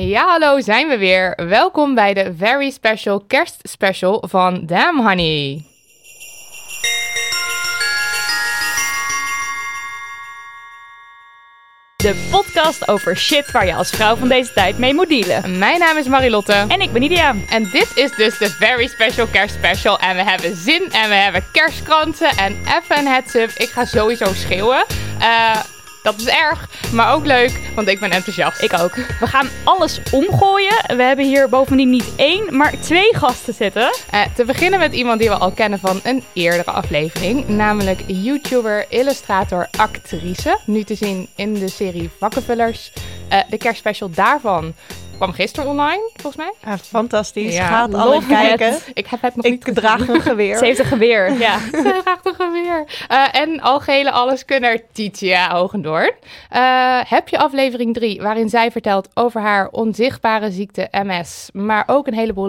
Ja, hallo, zijn we weer. Welkom bij de very special kerstspecial van Damn Honey. De podcast over shit waar je als vrouw van deze tijd mee moet dealen. Mijn naam is Marilotte. En ik ben Nidia. En dit is dus de very special kerstspecial. En we hebben zin en we hebben kerstkransen. En even een heads up, ik ga sowieso schreeuwen. Eh, dat is erg, maar ook leuk, want ik ben enthousiast. Ik ook. We gaan alles omgooien. We hebben hier bovendien niet één, maar twee gasten zitten. Eh, te beginnen met iemand die we al kennen van een eerdere aflevering. Namelijk YouTuber, illustrator, actrice. Nu te zien in de serie Vakkenvullers. Eh, de kerstspecial daarvan kwam gisteren online, volgens mij. Ja, fantastisch. Ja, Gaat alle kijken. Ik heb het nog niet gezien. draag een geweer. Ze heeft een geweer. Ja. Ze draagt een geweer. Eh, en algehele alleskunner Titia Hogendoorn. Eh, heb je aflevering 3, waarin zij vertelt over haar onzichtbare ziekte MS, maar ook een heleboel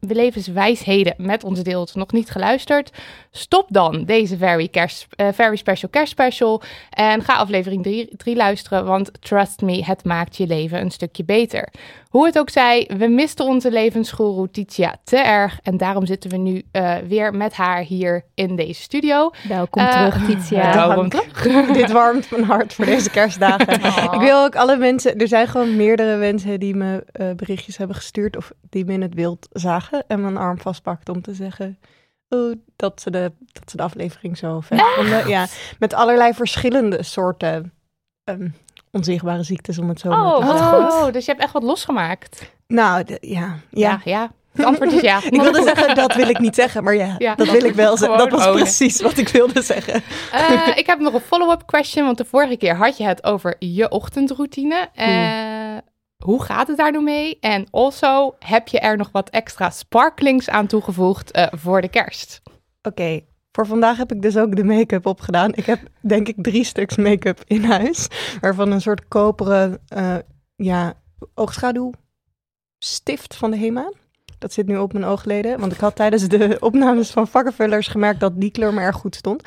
levenswijsheden met ons deelt, nog niet geluisterd? Stop dan deze very, kerst, eh, very special kerstspecial en ga aflevering 3 luisteren, want trust me, het maakt je leven een stukje beter. Hoe het ook zij, we misten onze levensgoeroe Titia te erg en daarom zitten we nu eh, weer met haar hier in deze studio. Welkom Eh, terug, Titia. welkom Dank. Dit warmt mijn hart voor deze kerstdagen. Ik wil ook alle mensen... Er zijn gewoon meerdere mensen die me eh, berichtjes hebben gestuurd... of die me in het wild zagen en mijn arm vastpakte om te zeggen... Oh, dat, ze de, dat ze de aflevering zo vet vonden. Ja, met allerlei verschillende soorten ehm, onzichtbare ziektes, om het zo maar Oh, te goed. dus je hebt echt wat losgemaakt. Nou, de- ja. ja. Ja, ja. Het antwoord is ja. Ik wilde zeggen, dat wil ik niet zeggen, maar ja, Ja, dat wil ik wel zeggen. Dat was precies wat ik wilde zeggen. Eh, ik heb nog een follow-up question, want de vorige keer had je het over je ochtendroutine. Eh, Hoe gaat het daar nu mee? En also, heb je er nog wat extra sparklings aan toegevoegd eh, voor de kerst? Oké, voor vandaag heb ik dus ook de make-up opgedaan. Ik heb denk ik drie stuks make-up in huis. Waarvan een soort koperen eh, ja, oogschaduw stift van de HEMA. Dat zit nu op mijn oogleden. Want ik had tijdens de opnames van vakkenvullers gemerkt dat die kleur me erg goed stond.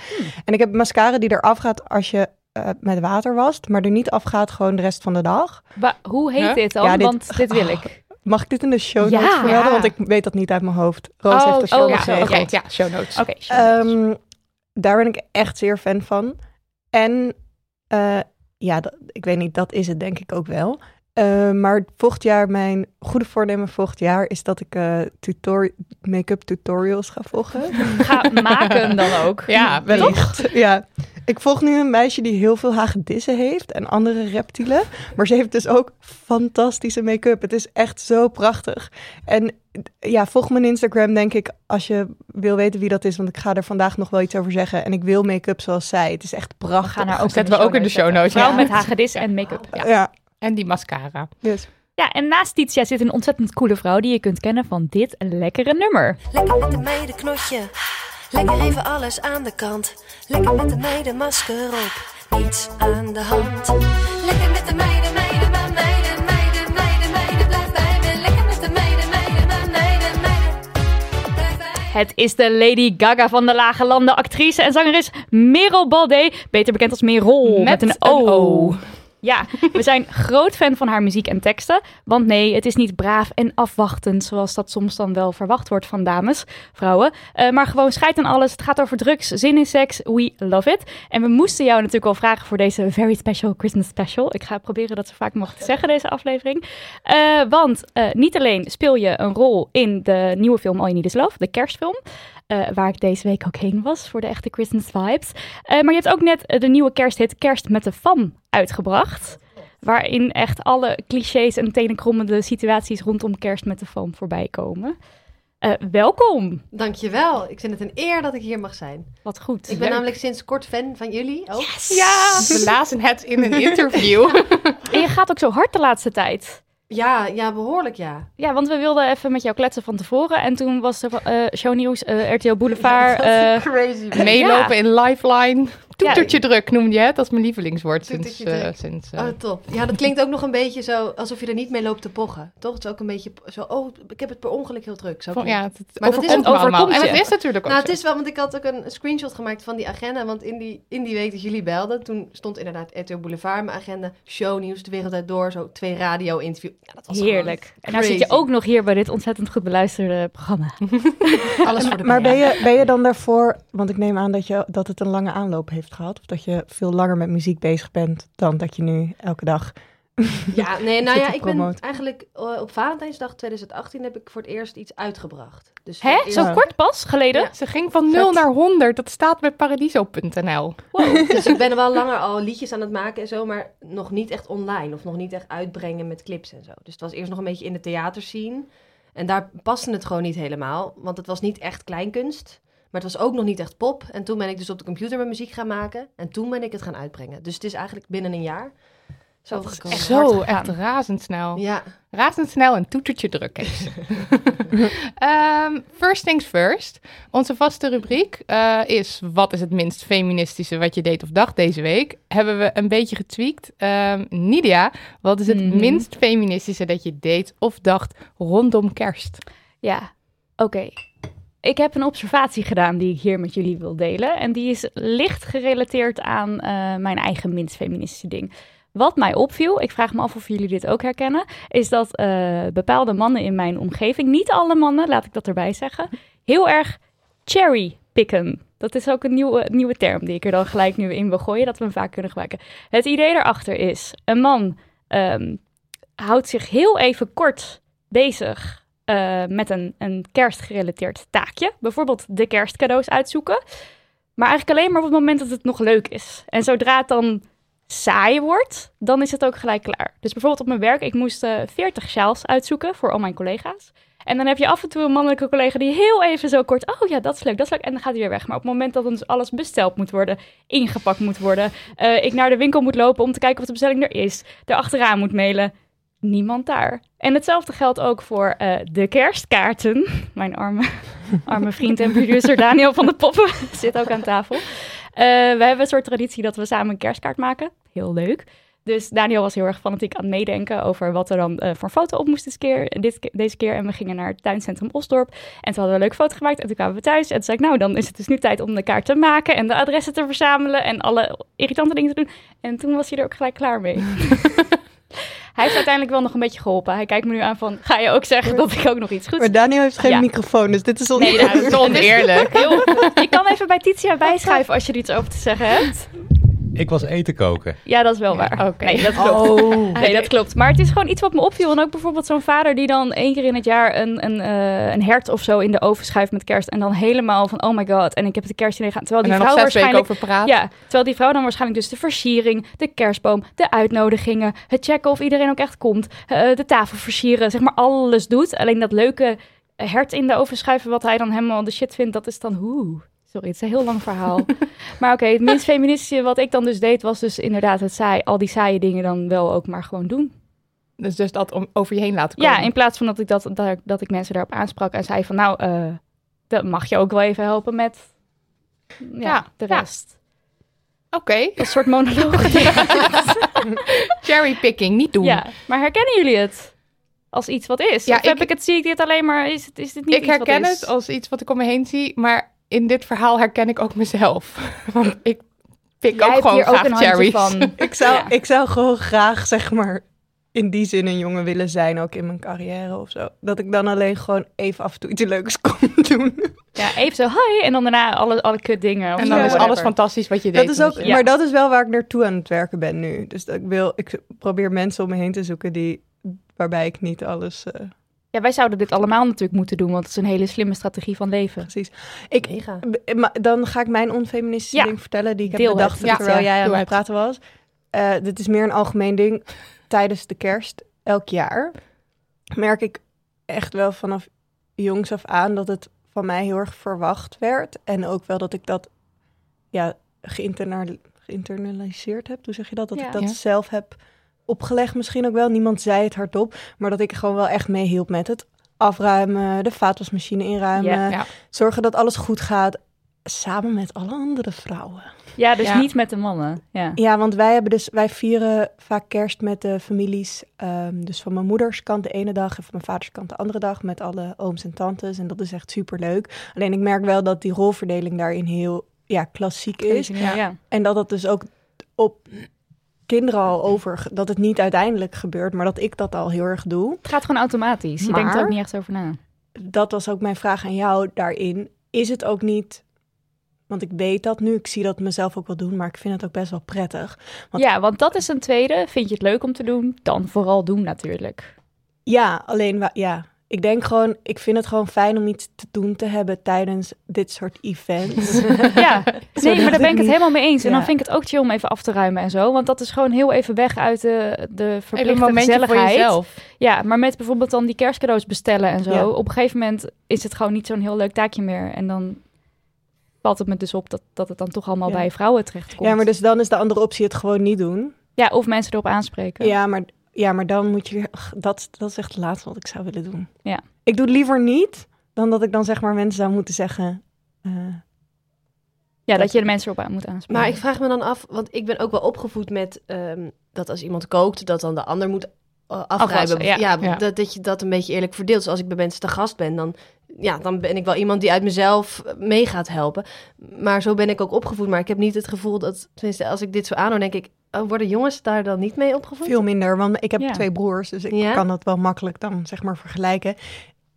En ik heb mascara die eraf gaat als je eh, met water wast. Maar er niet afgaat gewoon de rest van de dag. Hoe heet Huh? dit dan? Ja, dit- Want dit wil ik. Mag ik dit in de show Ja. notes vermelden? Ja. Want ik weet dat niet uit mijn hoofd. Roos heeft de show oh, ja, oké, ja, show notes. Ehm, daar ben ik echt zeer fan van. En eh, ja, dat, ik weet niet, dat is het denk ik ook wel. Eh, maar volgend jaar, mijn goede voornemen volgend jaar is dat ik eh tutor make-up tutorials ga volgen. Ga maken dan ook. Ja, Wellicht. Ja. Ik volg nu een meisje die heel veel hagedissen heeft en andere reptielen. Maar ze heeft dus ook fantastische make-up. Het is echt zo prachtig. En ja, volg mijn Instagram denk ik als je wil weten wie dat is. Want ik ga er vandaag nog wel iets over zeggen. En ik wil make-up zoals zij. Het is echt We prachtig. gaan haar ook Zetten we ook in de show notes. Vrouw ja. met hagedis en make-up. Ja. Ja, En die mascara. dus. ja, en naast Titia zit een ontzettend coole vrouw die je kunt kennen van dit lekkere nummer. Lekker met de meiden knotje. Lekker even alles aan de kant. Lekker met de meiden masker op. Niets aan de hand. Lekker met de meiden, meiden, maar meiden, meiden, meiden, meiden. Blijf bij me. Lekker met de meiden, meiden, maar meiden, meiden. Blijf bij me. Het is de Lady Gaga van de Lage Landen, actrice en zangeres Merel Baldé, beter bekend als Merel, met, een O. Ja, we zijn groot fan van haar muziek en teksten. Want nee, het is niet braaf en afwachtend, zoals dat soms dan wel verwacht wordt van dames, vrouwen. Eh, maar gewoon scheid aan alles. Het gaat over drugs, zin in seks. We love it. En we moesten jou natuurlijk al vragen voor deze very special Christmas special. Ik ga proberen dat zo vaak mogelijk zeggen, deze aflevering. Eh, want eh, niet alleen speel je een rol in de nieuwe film All You Need Is Love, de kerstfilm. Eh, waar ik deze week ook heen was voor de echte Christmas vibes. Eh, maar je hebt ook net eh, de nieuwe kersthit Kerst met de Fam uitgebracht. Waarin echt alle clichés en tenenkrommende situaties rondom kerst met de fam voorbij komen. Eh, welkom. Dankjewel. Ik vind het een eer dat ik hier mag zijn. Wat goed. Ik ben namelijk sinds kort fan van jullie ook. Ja, we lazen het in een interview. En je gaat ook zo hard de laatste tijd. Ja, ja, behoorlijk ja. Ja, want we wilden even met jou kletsen van tevoren. En toen was er eh shownieuws, eh RTL Boulevard. eh, Crazy. Meelopen in Lifeline. Toetertje Ja. druk noemde je het. Dat is mijn lievelingswoord sinds... Eh, sinds eh, Oh, top. Ja, dat klinkt ook nog een beetje zo alsof je er niet mee loopt te pochen. Toch? Het is ook een beetje zo, oh, ik heb het per ongeluk heel druk. Zo ja, het. Maar dat is ook- me allemaal. overkomt En het is natuurlijk ook Nou, het is wel, want ik had ook een screenshot gemaakt van die agenda. Want in die, in die week dat jullie belden, toen stond inderdaad RTL Boulevard, mijn agenda, shownieuws, de wereld uit door, zo twee radio-interviews. Ja, dat was heerlijk. En nou zit je ook nog hier bij dit ontzettend goed beluisterde programma. alles voor de Maar ben je, ben je dan daarvoor, want ik neem aan dat, je, dat het een lange aanloop heeft gehad, of dat je veel langer met muziek bezig bent dan dat je nu elke dag. Ja, nee, nou ja, ik ben eigenlijk eh, op Valentijnsdag 2018 heb ik voor het eerst iets uitgebracht. Dus Hè? Zo kort pas geleden? Ja. Ze ging van 0 naar 100. Dat staat bij paradiso.nl. Dus ik ben wel langer al liedjes aan het maken en zo, maar nog niet echt online of nog niet echt uitbrengen met clips en zo. Dus het was eerst nog een beetje in de theaterscene. En daar paste het gewoon niet helemaal, want het was niet echt kleinkunst. Maar het was ook nog niet echt pop. En toen ben ik dus op de computer mijn muziek gaan maken. En toen ben ik het gaan uitbrengen. Dus het is eigenlijk binnen een jaar zo Dat is gekomen. echt Zo, echt razendsnel. Ja, Razendsnel en toetertje druk heeft ze. Ehm, first things first. Onze vaste rubriek eh, is... Wat is het minst feministische wat je deed of dacht deze week? Hebben we een beetje getweakt. Ehm, Nidia, wat is het Mhm. minst feministische dat je deed of dacht rondom kerst? Ja, oké. Ik heb een observatie gedaan die ik hier met jullie wil delen. En die is licht gerelateerd aan eh, mijn eigen minst feministische ding. Wat mij opviel, ik vraag me af of jullie dit ook herkennen, is dat eh, bepaalde mannen in mijn omgeving, niet alle mannen, laat ik dat erbij zeggen, heel erg cherry picken. Dat is ook een nieuwe, nieuwe term die ik er dan gelijk nu in wil gooien, dat we hem vaak kunnen gebruiken. Het idee daarachter is, een man ehm, houdt zich heel even kort bezig eh, met een, een kerstgerelateerd taakje. Bijvoorbeeld de kerstcadeaus uitzoeken. Maar eigenlijk alleen maar op het moment dat het nog leuk is. En zodra het dan saai wordt, dan is het ook gelijk klaar. Dus bijvoorbeeld op mijn werk, ik moest eh 40 sjaals uitzoeken voor al mijn collega's. En dan heb je af en toe een mannelijke collega die heel even zo kort... oh ja, dat is leuk, dat is leuk. En dan gaat hij weer weg. Maar op het moment dat dan dus alles besteld moet worden... ingepakt moet worden... eh, ik naar de winkel moet lopen om te kijken of de bestelling er is... er achteraan moet mailen... niemand daar. En hetzelfde geldt ook voor eh, de kerstkaarten. Mijn arme, arme vriend en producer Daniel van de Poppen zit ook aan tafel. Eh, we hebben een soort traditie dat we samen een kerstkaart maken. Heel leuk. Dus Daniel was heel erg fanatiek aan het meedenken over wat er dan eh, voor foto op moest dit keer, dit, deze keer. En we gingen naar het tuincentrum Osdorp. En toen hadden we een leuke foto gemaakt. En toen kwamen we thuis. En toen zei ik, nou, dan is het dus nu tijd om de kaart te maken. En de adressen te verzamelen. En alle irritante dingen te doen. En toen was hij er ook gelijk klaar mee. hij heeft uiteindelijk wel nog een beetje geholpen. Hij kijkt me nu aan van, ga je ook zeggen dat ik ook nog iets goeds Maar Daniel heeft geen Ja. microfoon, dus dit is on... Nee, Dat is oneerlijk. Heel, je kan even bij Titia bijschuiven als je er iets over te zeggen hebt. Ik was eten koken. Ja, dat is wel waar. Oké. Nee, dat klopt. Oh. Nee, dat klopt. Maar het is gewoon iets wat me opviel. En ook bijvoorbeeld zo'n vader die dan één keer in het jaar een, een, eh, een hert of zo in de oven schuift met kerst. En dan helemaal van, oh my god, en ik heb het kerstdiner gaan. Terwijl En die vrouw waarschijnlijk... over praten. Ja, terwijl die vrouw dan waarschijnlijk dus de versiering, de kerstboom, de uitnodigingen, het checken of iedereen ook echt komt, eh, de tafel versieren, zeg maar alles doet. Alleen dat leuke hert in de oven schuiven, wat hij dan helemaal de shit vindt, dat is dan hoe. Sorry, het is een heel lang verhaal. maar oké, het minst feministische wat ik dan dus deed, was dus inderdaad het saai, al die saaie dingen dan wel ook maar gewoon doen. Dus, dus dat om over je heen laten komen. Ja, in plaats van dat ik, dat, dat, dat ik mensen daarop aansprak en zei van nou, eh dat mag je ook wel even helpen met ja, Ja, de ja. rest. Oké. Een soort monoloog. Cherrypicking, niet doen. Ja, maar herkennen jullie het als iets wat is? Ja, of heb ik- ik het, zie ik dit alleen maar, is, het, is dit niet ik iets wat herken is? het als iets wat ik om me heen zie, maar in dit verhaal herken ik ook mezelf. Want ik Pik Jij ook gewoon hier ook graag cherries. van. Ik zou, Ja. ik zou gewoon graag, zeg maar, in die zin een jongen willen zijn, ook in mijn carrière of zo. Dat ik dan alleen gewoon even af en toe iets leuks kon doen. Ja, even zo, hi. En dan daarna alle, alle kut dingen. En dan is alles fantastisch wat je deed. Dat is ook, je- Maar dat is wel waar ik naartoe aan het werken ben nu. Dus dat ik, wil, ik probeer mensen om me heen te zoeken die, waarbij ik niet alles... eh, Ja, wij zouden dit allemaal natuurlijk moeten doen, want het is een hele slimme strategie van leven. precies. Ik, maar dan ga ik mijn onfeministische Ja. ding vertellen die ik heb Deel bedacht Ja. terwijl Ja, jij aan het praten was. Eh, dit is meer een algemeen ding. Tijdens de kerst, elk jaar, merk ik echt wel vanaf jongs af aan dat het van mij heel erg verwacht werd. En ook wel dat ik dat ja, geïnternal- geïnternaliseerd heb. Hoe zeg je dat? Dat Ja. ik dat Ja. zelf heb opgelegd misschien ook wel. Niemand zei het hardop, maar dat ik gewoon wel echt meehielp met het afruimen, de vaatwasmachine inruimen. Ja. zorgen dat alles goed gaat. Samen met alle andere vrouwen. Ja, dus Ja. niet met de mannen. Ja. Ja, want wij hebben dus wij vieren vaak kerst met de families. ehm, dus van mijn moeders kant de ene dag en van mijn vaders kant de andere dag met alle ooms en tantes. En dat is echt super leuk. Alleen ik merk wel dat die rolverdeling daarin heel ja, klassiek is. Ja. Ja. En dat het dus ook op kinderen al over, dat het niet uiteindelijk gebeurt, maar dat ik dat al heel erg doe. Het gaat gewoon automatisch. Je denkt er ook niet echt over na. dat was ook mijn vraag aan jou daarin. Is het ook niet, want ik weet dat nu, ik zie dat mezelf ook wel doen, maar ik vind het ook best wel prettig. Want- Ja, want dat is een tweede. Vind je het leuk om te doen? Dan vooral doen natuurlijk. Ja, alleen ja. Ik denk gewoon, ik vind het gewoon fijn om iets te doen te hebben tijdens dit soort events. Ja, nee, maar daar ben ik het niet- helemaal mee eens. En dan vind ik het ook chill om even af te ruimen en zo. Want dat is gewoon heel even weg uit de, de Even een verplichte momentje voor gezelligheid. jezelf. Ja, maar met bijvoorbeeld dan die kerstcadeaus bestellen en zo. Ja. Op een gegeven moment is het gewoon niet zo'n heel leuk taakje meer. En dan valt het me dus op dat, dat het dan toch allemaal Ja. bij vrouwen terechtkomt. ja, maar dus dan is de andere optie het gewoon niet doen. Ja, of mensen erop aanspreken. Ja, maar, ja, maar dan moet je dat, dat is echt het laatste wat ik zou willen doen. Ja. Ik doe het liever niet dan dat ik dan zeg maar mensen zou moeten zeggen. eh, Ja, dat je de mensen erop aan moet aanspreken. Maar ik vraag me dan af, want ik ben ook wel opgevoed met ehm, dat als iemand kookt, dat dan de ander moet uh, afruimen. Afwassen, ja. ja, Ja. Dat, dat je dat een beetje eerlijk verdeelt. Dus als ik bij mensen te gast ben, dan, ja, dan ben ik wel iemand die uit mezelf eh, mee gaat helpen. Maar zo ben ik ook opgevoed. Maar ik heb niet het gevoel dat, tenminste, als ik dit zo aanhoor, denk ik, worden jongens daar dan niet mee opgevoed? veel minder, want ik heb Ja. twee broers, dus ik Ja? kan dat wel makkelijk dan zeg maar vergelijken.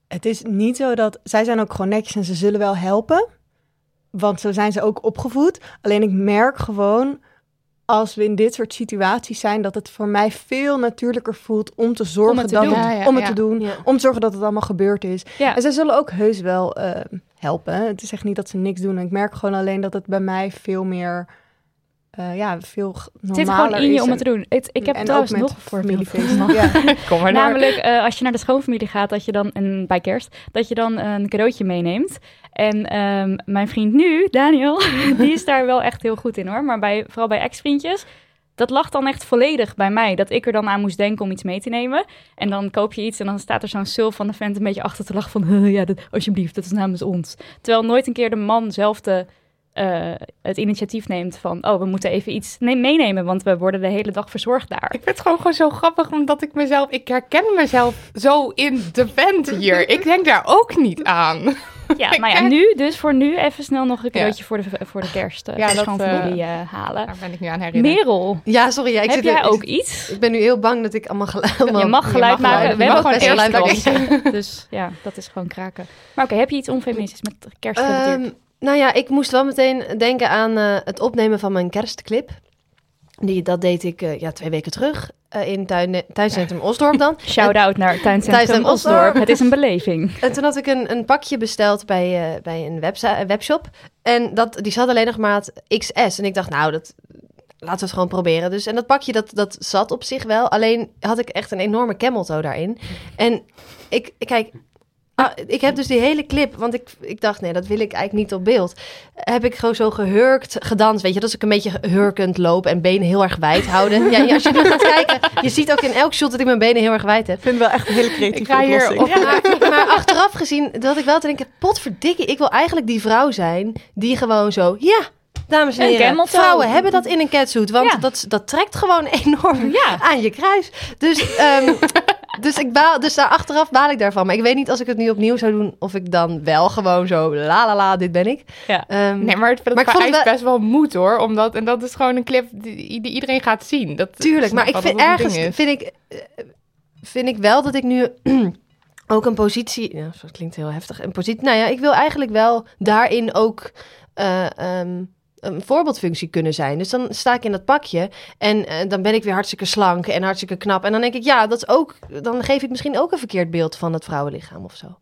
Het is niet zo dat zij zijn ook gewoon netjes en ze zullen wel helpen, want zo zijn ze ook opgevoed. Alleen ik merk gewoon als we in dit soort situaties zijn, dat het voor mij veel natuurlijker voelt om te zorgen het te dat doen. het, Ja, ja, om het ja. te doen, Ja. om te zorgen dat het allemaal gebeurd is. ja. En zij zullen ook heus wel eh, helpen. Het is echt niet dat ze niks doen. Ik merk gewoon alleen dat het bij mij veel meer, eh, ja, veel g- Het zit normaler gewoon in je om het te doen. Het, ik heb en trouwens ook met nog een voorbeeld. familiefeesten. Ja. Kom maar Namelijk, eh, als je naar de schoonfamilie gaat, dat je dan, en bij kerst, dat je dan een cadeautje meeneemt. En ehm, mijn vriend nu, Daniel, die is daar wel echt heel goed in hoor. Maar bij, vooral bij ex-vriendjes, dat lag dan echt volledig bij mij. Dat ik er dan aan moest denken om iets mee te nemen. En dan koop je iets en dan staat er zo'n sul van de vent een beetje achter te lachen van... "Huh, ja, dat, alsjeblieft, dat is namens ons. Terwijl nooit een keer de man zelf de, eh, het initiatief neemt van... oh, we moeten even iets ne- meenemen, want we worden de hele dag verzorgd daar. Ik vind het gewoon, gewoon zo grappig, omdat ik mezelf... Ik herken mezelf zo in de vent hier. Ik denk daar ook niet aan. Ja, maar ja, nu, dus voor nu even snel nog een Ja. cadeautje voor, de, voor de kerst uh, Ja, ja, dat, eh, halen. Daar ben ik nu aan herinnerd. Merel, Ja, sorry. Ja, ik heb zit jij ik ook iets? Ik ben nu heel bang dat ik allemaal geluid... allemaal- je mag geluid mag maken. geluid. We hebben gewoon eerst geluid. Dus ja, dat is gewoon kraken. Maar oké, heb je iets onfeministisch met kerst gerelateerd? Nou ja, ik moest wel meteen denken aan eh, het opnemen van mijn kerstclip. Die, dat deed ik eh, ja, twee weken terug eh, in tuin, tuincentrum Osdorp dan. Shout-out naar Tuincentrum Tuincentrum Osdorp. Osdorp. Het is een beleving. En toen had ik een, een pakje besteld bij, bij een webshop. En dat, die zat alleen nog maat XS. En ik dacht, nou, dat, laten we het gewoon proberen. Dus, en dat pakje, dat, dat zat op zich wel. Alleen had ik echt een enorme cameltoe daarin. En ik, kijk... ah, ik heb dus die hele clip, want ik, ik dacht, nee, dat wil ik eigenlijk niet op beeld. Heb ik gewoon zo gehurkt, gedanst. Weet je, dat is ik een beetje hurkend loop en benen heel erg wijd houden. Ja, ja, als je nu gaat kijken, je ziet ook in elk shot dat ik mijn benen heel erg wijd heb. Ik vind het wel echt een hele creatieve Ik ga hier oplossing. op- Maar, maar achteraf gezien, dat ik wel te denken, potverdikkie, ik wil eigenlijk die vrouw zijn die gewoon zo, ja, dames en heren, vrouwen hebben dat in een catsuit, want Ja. dat, dat trekt gewoon enorm Ja. aan je kruis. Dus ehm, dus, ik baal, dus daar achteraf baal ik daarvan. Maar ik weet niet als ik het nu opnieuw zou doen... of ik dan wel gewoon zo la la la, dit ben ik. Ja. Ehm, Nee, maar het, Maar ik vond het best wel moed hoor. Omdat, en dat is gewoon een clip die, die iedereen gaat zien. Dat, Tuurlijk, maar ik vind ergens vind ik, eh, vind ik wel dat ik nu ook een positie. Ja, dat klinkt heel heftig. Een positie. Nou ja, ik wil eigenlijk wel daarin ook eh, ehm, een voorbeeldfunctie kunnen zijn. Dus dan sta ik in dat pakje en eh, dan ben ik weer hartstikke slank en hartstikke knap. En dan denk ik, ja, dat is ook. Dan geef ik misschien ook een verkeerd beeld van het vrouwenlichaam of zo.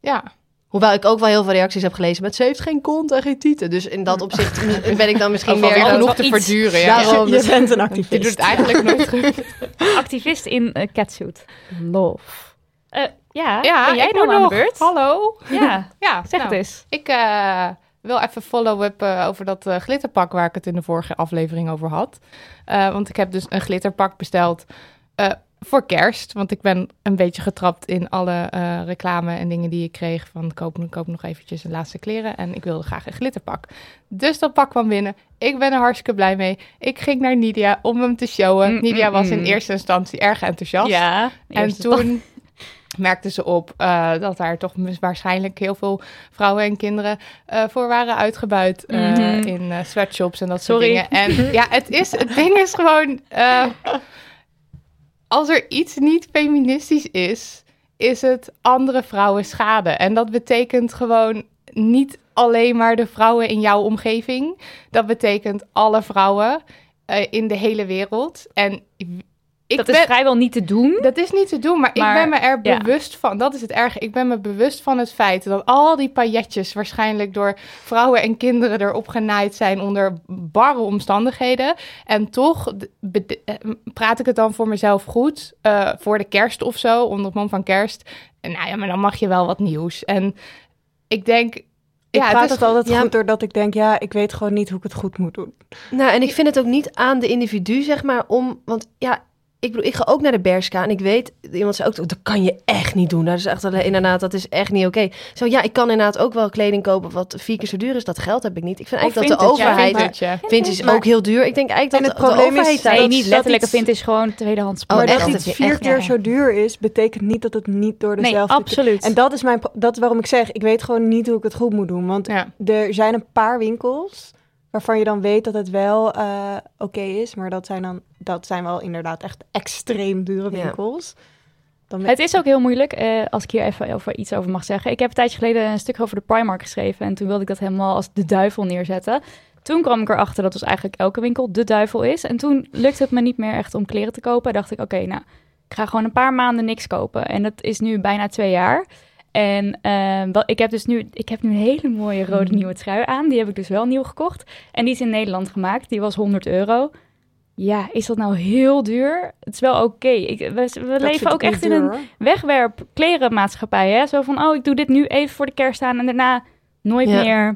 Ja. Hoewel ik ook wel heel veel reacties heb gelezen met ze heeft geen kont en geen tieten. Dus in dat opzicht ben ik dan misschien dan genoeg te iets- verduren, ja. Daarom, Je dus- bent een Je activist. doet het eigenlijk nooit goed. Activist in eh, catsuit. Love. Eh, ja, Ja, ben jij ik dan moet aan nog. de beurt? Hallo. Ja, Ja, zeg nou, het eens. Ik eh, wil even follow-up eh, over dat eh, glitterpak waar ik het in de vorige aflevering over had. Eh, want ik heb dus een glitterpak besteld voor kerst. Want ik ben een beetje getrapt in alle reclame en dingen die ik kreeg. Van koop, koop nog eventjes een laatste kleren. En ik wilde graag een glitterpak. Dus dat pak kwam binnen. Ik ben er hartstikke blij mee. Ik ging naar Nidia om hem te showen. Mm, Nidia mm, was in mm. eerste instantie erg enthousiast. Ja. En toen merkte ze op eh, dat daar toch waarschijnlijk heel veel vrouwen en kinderen eh, voor waren uitgebuit eh, Mhm. in sweatshops en dat Sorry. soort dingen. En ja, het, is, het ding is gewoon, als er iets niet feministisch is, is het andere vrouwen schade. En dat betekent gewoon niet alleen maar de vrouwen in jouw omgeving. Dat betekent alle vrouwen in de hele wereld. En ik dat ben, is vrijwel niet te doen. dat is niet te doen, maar, Maar, ik ben me er ja. bewust van. Dat is het erge. Ik ben me bewust van het feit dat al die pailletjes waarschijnlijk door vrouwen en kinderen erop genaaid zijn onder barre omstandigheden. En toch eh, praat ik het dan voor mezelf goed. eh, voor de kerst of zo, onder het mom van kerst. En nou ja, maar dan mag je wel wat nieuws. En ik denk. Ik ja, praat het het, is altijd ja. goed doordat ik denk, ja, ik weet gewoon niet hoe ik het goed moet doen. Nou, en ik vind het ook niet aan de individu, zeg maar, om... Want ja, ik bedoel, ik ga ook naar de Berska en ik weet... Iemand zei ook, dat kan je echt niet doen. Dat is echt alleen, inderdaad, dat is echt niet oké. Zo, ja, ik kan inderdaad ook wel kleding kopen wat vier keer zo duur is. Dat geld heb ik niet. Ik vind Of eigenlijk dat de vintage, overheid... ja. Vintage is Maar- ook heel duur. Ik denk eigenlijk En dat het de, is- overheid... daar Nee, dat- niet letterlijk vindt is gewoon tweedehands. Oh, maar echt? dat iets is vier echt- keer ja. zo duur is, betekent niet dat het niet door Nee, dezelfde... absoluut. En dat is, mijn, dat is waarom ik zeg, ik weet gewoon niet hoe ik het goed moet doen. Want Ja. er zijn een paar winkels waarvan je dan weet dat het wel eh, oké is. Maar dat zijn, dan, dat zijn wel inderdaad echt extreem dure Ja. winkels. Dan Het is ook heel moeilijk, eh, als ik hier even over iets over mag zeggen. Ik heb een tijdje geleden een stuk over de Primark geschreven. En toen wilde ik dat helemaal als de duivel neerzetten. Toen kwam ik erachter dat dus eigenlijk elke winkel de duivel is. En toen lukte het me niet meer echt om kleren te kopen. dacht ik, oké, nou, ik ga gewoon een paar maanden niks kopen. En dat is nu bijna twee jaar. En eh, wel, ik heb dus nu, ik heb nu een hele mooie rode nieuwe trui aan. Die heb ik dus wel nieuw gekocht. En die is in Nederland gemaakt. Die was 100 euro. Ja, is dat nou heel duur? Het is wel oké. We, leven ook echt in een duur, hoor. wegwerp klerenmaatschappij. Hè? Zo van, oh, ik doe dit nu even voor de kerst aan en daarna nooit Ja. meer.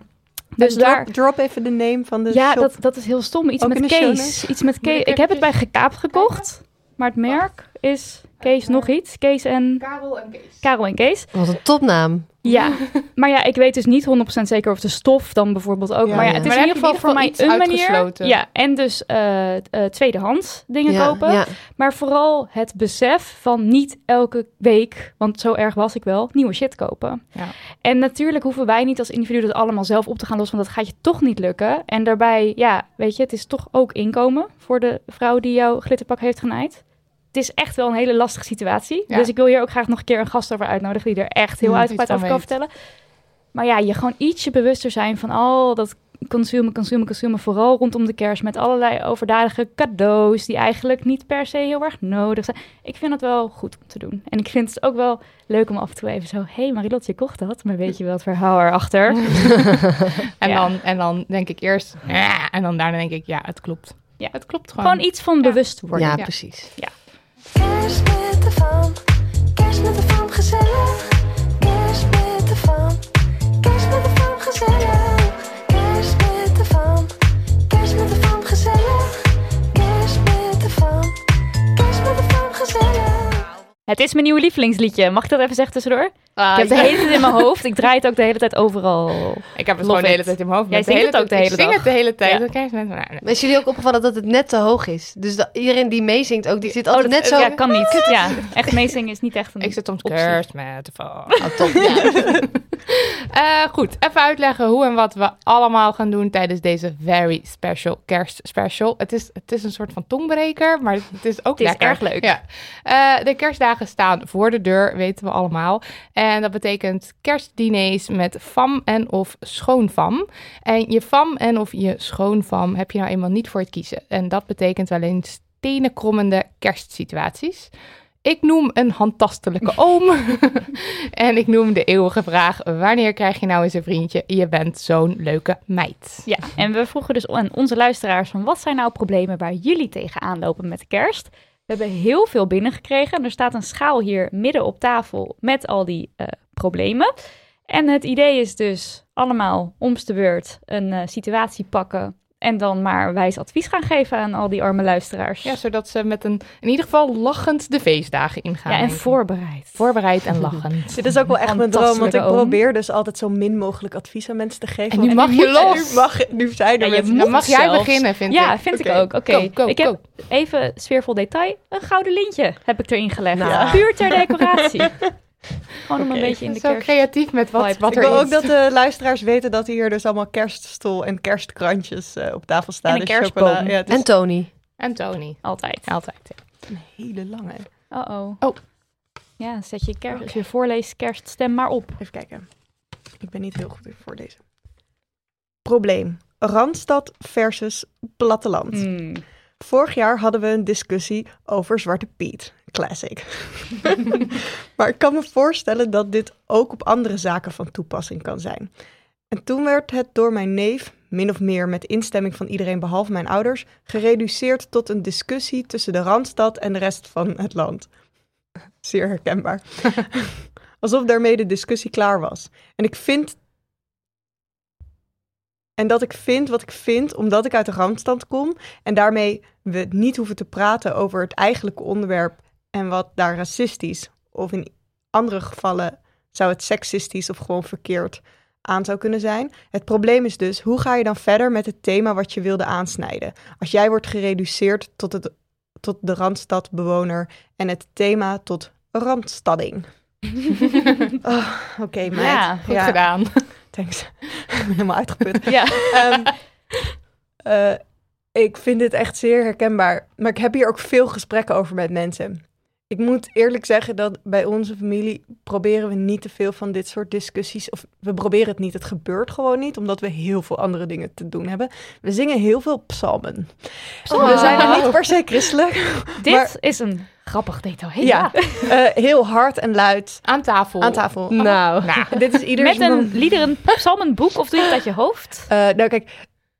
Dus Dus daar... drop, drop even de name van de Ja, shop. dat, dat is heel stom. Iets Ook met notes? Iets met Kees. ik heb het bij Gekaapt gekocht. Maar het merk is Kees nog iets. Kees en... Karel en Kees. Karel en Kees. Wat een topnaam. Ja, maar ja, ik weet dus niet 100% zeker of de stof dan bijvoorbeeld ook. Ja, maar ja, ja. het is Maar in ieder geval voor mij een manier. uitgesloten. Ja, en dus eh, eh, tweedehands dingen Ja, kopen. ja. Maar vooral het besef van niet elke week, want zo erg was ik wel, nieuwe shit kopen. Ja. En natuurlijk hoeven wij niet als individu dat allemaal zelf op te gaan lossen, want dat gaat je toch niet lukken. En daarbij, ja, weet je, het is toch ook inkomen voor de vrouw die jouw glitterpak heeft genaaid. Het is echt wel een hele lastige situatie. Ja. Dus ik wil hier ook graag nog een keer een gast over uitnodigen die er echt heel Mm, uitgebreid over kan vertellen. Maar ja, je gewoon ietsje bewuster zijn van al dat consumen, consumen, consumen. Vooral rondom de kerst met allerlei overdadige cadeaus die eigenlijk niet per se heel erg nodig zijn. Ik vind het wel goed om te doen. En ik vind het ook wel leuk om af en toe even zo... Hé hey Marilot, je kocht dat, maar weet je wel het verhaal erachter? En, Ja. dan, en dan denk ik eerst, "Ja," en dan daarna denk ik, ja, het klopt. Ja. Het klopt gewoon. Gewoon iets van bewustwording. Ja, Ja. precies. Kerst met de fam, kerst met de fam gezellig. Het is mijn nieuwe lievelingsliedje. Mag ik dat even zeggen tussendoor? ik heb de hele tijd in mijn hoofd. Ik draai het ook de hele tijd overal. Ik heb het Love gewoon de hele tijd in mijn hoofd. Jij zingt de het hele ook de tijd- hele Ik zing dag. het de hele tijd. Ja. Nou, nee. Is jullie ook opgevallen dat het net te hoog is? Dus dat iedereen die meezingt ook, die zit altijd net zo... Ja, kan niet. Ja, echt meezingen is niet echt een Ik zit soms kerst met de. Oh, top, ja. Eh, goed, even uitleggen hoe en wat we allemaal gaan doen tijdens deze very special kerstspecial. Het is, het is een soort van tongbreker, maar het is ook Het is erg leuk. Ja. Eh, de kerstdagen staan voor de deur, weten we allemaal. En dat betekent kerstdiners met fam en of schoonfam. En je fam en of je schoonfam heb je nou eenmaal niet voor het kiezen. En dat betekent wel eens tenenkrommende kerstsituaties. Ik noem een handtastelijke oom. en ik noem de eeuwige vraag: wanneer krijg je nou eens een vriendje? Je bent zo'n leuke meid. Ja, en we vroegen dus aan onze luisteraars van wat zijn nou problemen waar jullie tegenaan lopen met de kerst? We hebben heel veel binnengekregen en er staat een schaal hier midden op tafel met al die eh, problemen. En het idee is dus allemaal omste beurt een eh, situatie pakken en dan maar wijs advies gaan geven aan al die arme luisteraars. Ja, zodat ze met een in ieder geval lachend de feestdagen ingaan. Ja, en voorbereid. Voorbereid en lachend. Dit is ook wel echt mijn droom, want ik probeer dus altijd zo min mogelijk advies aan mensen te geven. En nu mag je los. Nu, mag, nu zijn er Ja, je mensen. Dan mag jij beginnen, vind ja, ik. vind Oké. ik ook. Oké, ik heb go. even sfeervol detail. Een gouden lintje heb ik erin gelegd. Nou. Puur ter decoratie. Gewoon om een beetje in de Zo kerst. creatief met wat, wat Ik er wil is. ook dat de luisteraars weten dat hier dus allemaal kerststol en kerstkrantjes eh, op tafel staan. En een Dus kerstboom. chocola. Ja, En Tony. En Tony. Altijd. Altijd. ja. een hele lange. Uh-oh. Oh. Ja, zet je kerst, als je voorleest kerststem maar op. Even kijken. Ik ben niet heel goed in voor deze. Probleem. Randstad versus platteland. Hmm. Vorig jaar hadden we een discussie over Zwarte Piet. Classic. maar ik kan me voorstellen dat dit ook op andere zaken van toepassing kan zijn. En toen werd het door mijn neef, min of meer met instemming van iedereen behalve mijn ouders, gereduceerd tot een discussie tussen de Randstad en de rest van het land. Zeer herkenbaar. Alsof daarmee de discussie klaar was. En ik vind. En dat ik vind wat ik vind, omdat ik uit de Randstad kom. En daarmee we niet hoeven te praten over het eigenlijke onderwerp. En wat daar racistisch, of in andere gevallen zou het seksistisch of gewoon verkeerd aan zou kunnen zijn. Het probleem is dus, hoe ga je dan verder met het thema wat je wilde aansnijden? Als jij wordt gereduceerd tot, het, tot de Randstadbewoner en het thema tot Randstadding. Oh, Oké, meid. Ja, Goed gedaan. Thanks. ik ben helemaal uitgeput. Ja. Ehm, eh, ik vind dit echt zeer herkenbaar. Maar ik heb hier ook veel gesprekken over met mensen. Ik moet eerlijk zeggen dat bij onze familie proberen we niet te veel van dit soort discussies. Of we proberen het niet. Het gebeurt gewoon niet, omdat we heel veel andere dingen te doen hebben. We zingen heel veel psalmen. We zijn er niet per se christelijk. Dit Maar- is een grappig detail. Hey, Ja, eh, heel hard en luid Aan tafel. aan tafel. Nou. Nou, Dit is ieder Met een liederen psalmenboek of doe je het uit je hoofd? Eh, nou, kijk,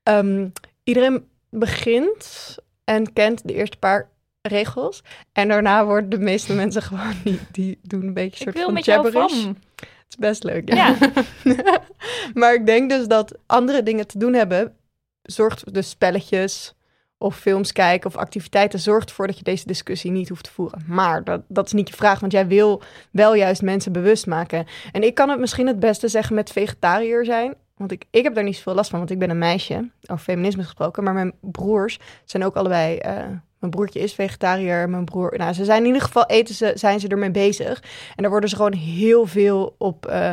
ehm, iedereen begint en kent de eerste paar regels. En daarna worden de meeste mensen gewoon, die, die doen een beetje een soort van jabberish. Het is best leuk, ja. Ja. maar ik denk dus dat andere dingen te doen hebben, zorgt dus spelletjes of films kijken of activiteiten, zorgt ervoor dat je deze discussie niet hoeft te voeren. Maar dat, dat is niet je vraag, want jij wil wel juist mensen bewust maken. En ik kan het misschien het beste zeggen met vegetariër zijn. Want ik, ik heb daar niet zoveel last van, want ik ben een meisje. Over feminisme gesproken. Maar mijn broers zijn ook allebei... eh, mijn broertje is vegetariër. Mijn broer... Nou, ze zijn in ieder geval eten ze, zijn ze ermee bezig. En daar worden ze gewoon heel veel op... eh,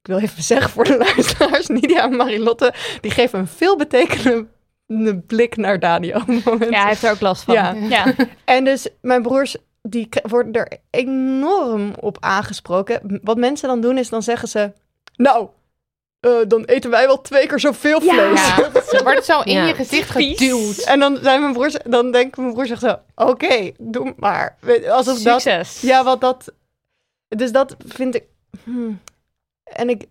ik wil even zeggen voor de luisteraars. Nidia en Marilotte, die geven een veelbetekenende blik naar Daniel. op het moment. Ja, hij heeft er ook last van. Ja. ja. En dus mijn broers, die worden er enorm op aangesproken. Wat mensen dan doen, is dan zeggen ze... Nou, eh, dan eten wij wel twee keer zoveel vlees. ja, ze wordt zo in Ja. je gezicht geduwd. En dan zijn mijn broers, dan denken mijn broers echt zo... Oké, doe maar. Weet- Alsof dat... Succes. Ja, wat dat... Dus dat vind ik... hmm. En ik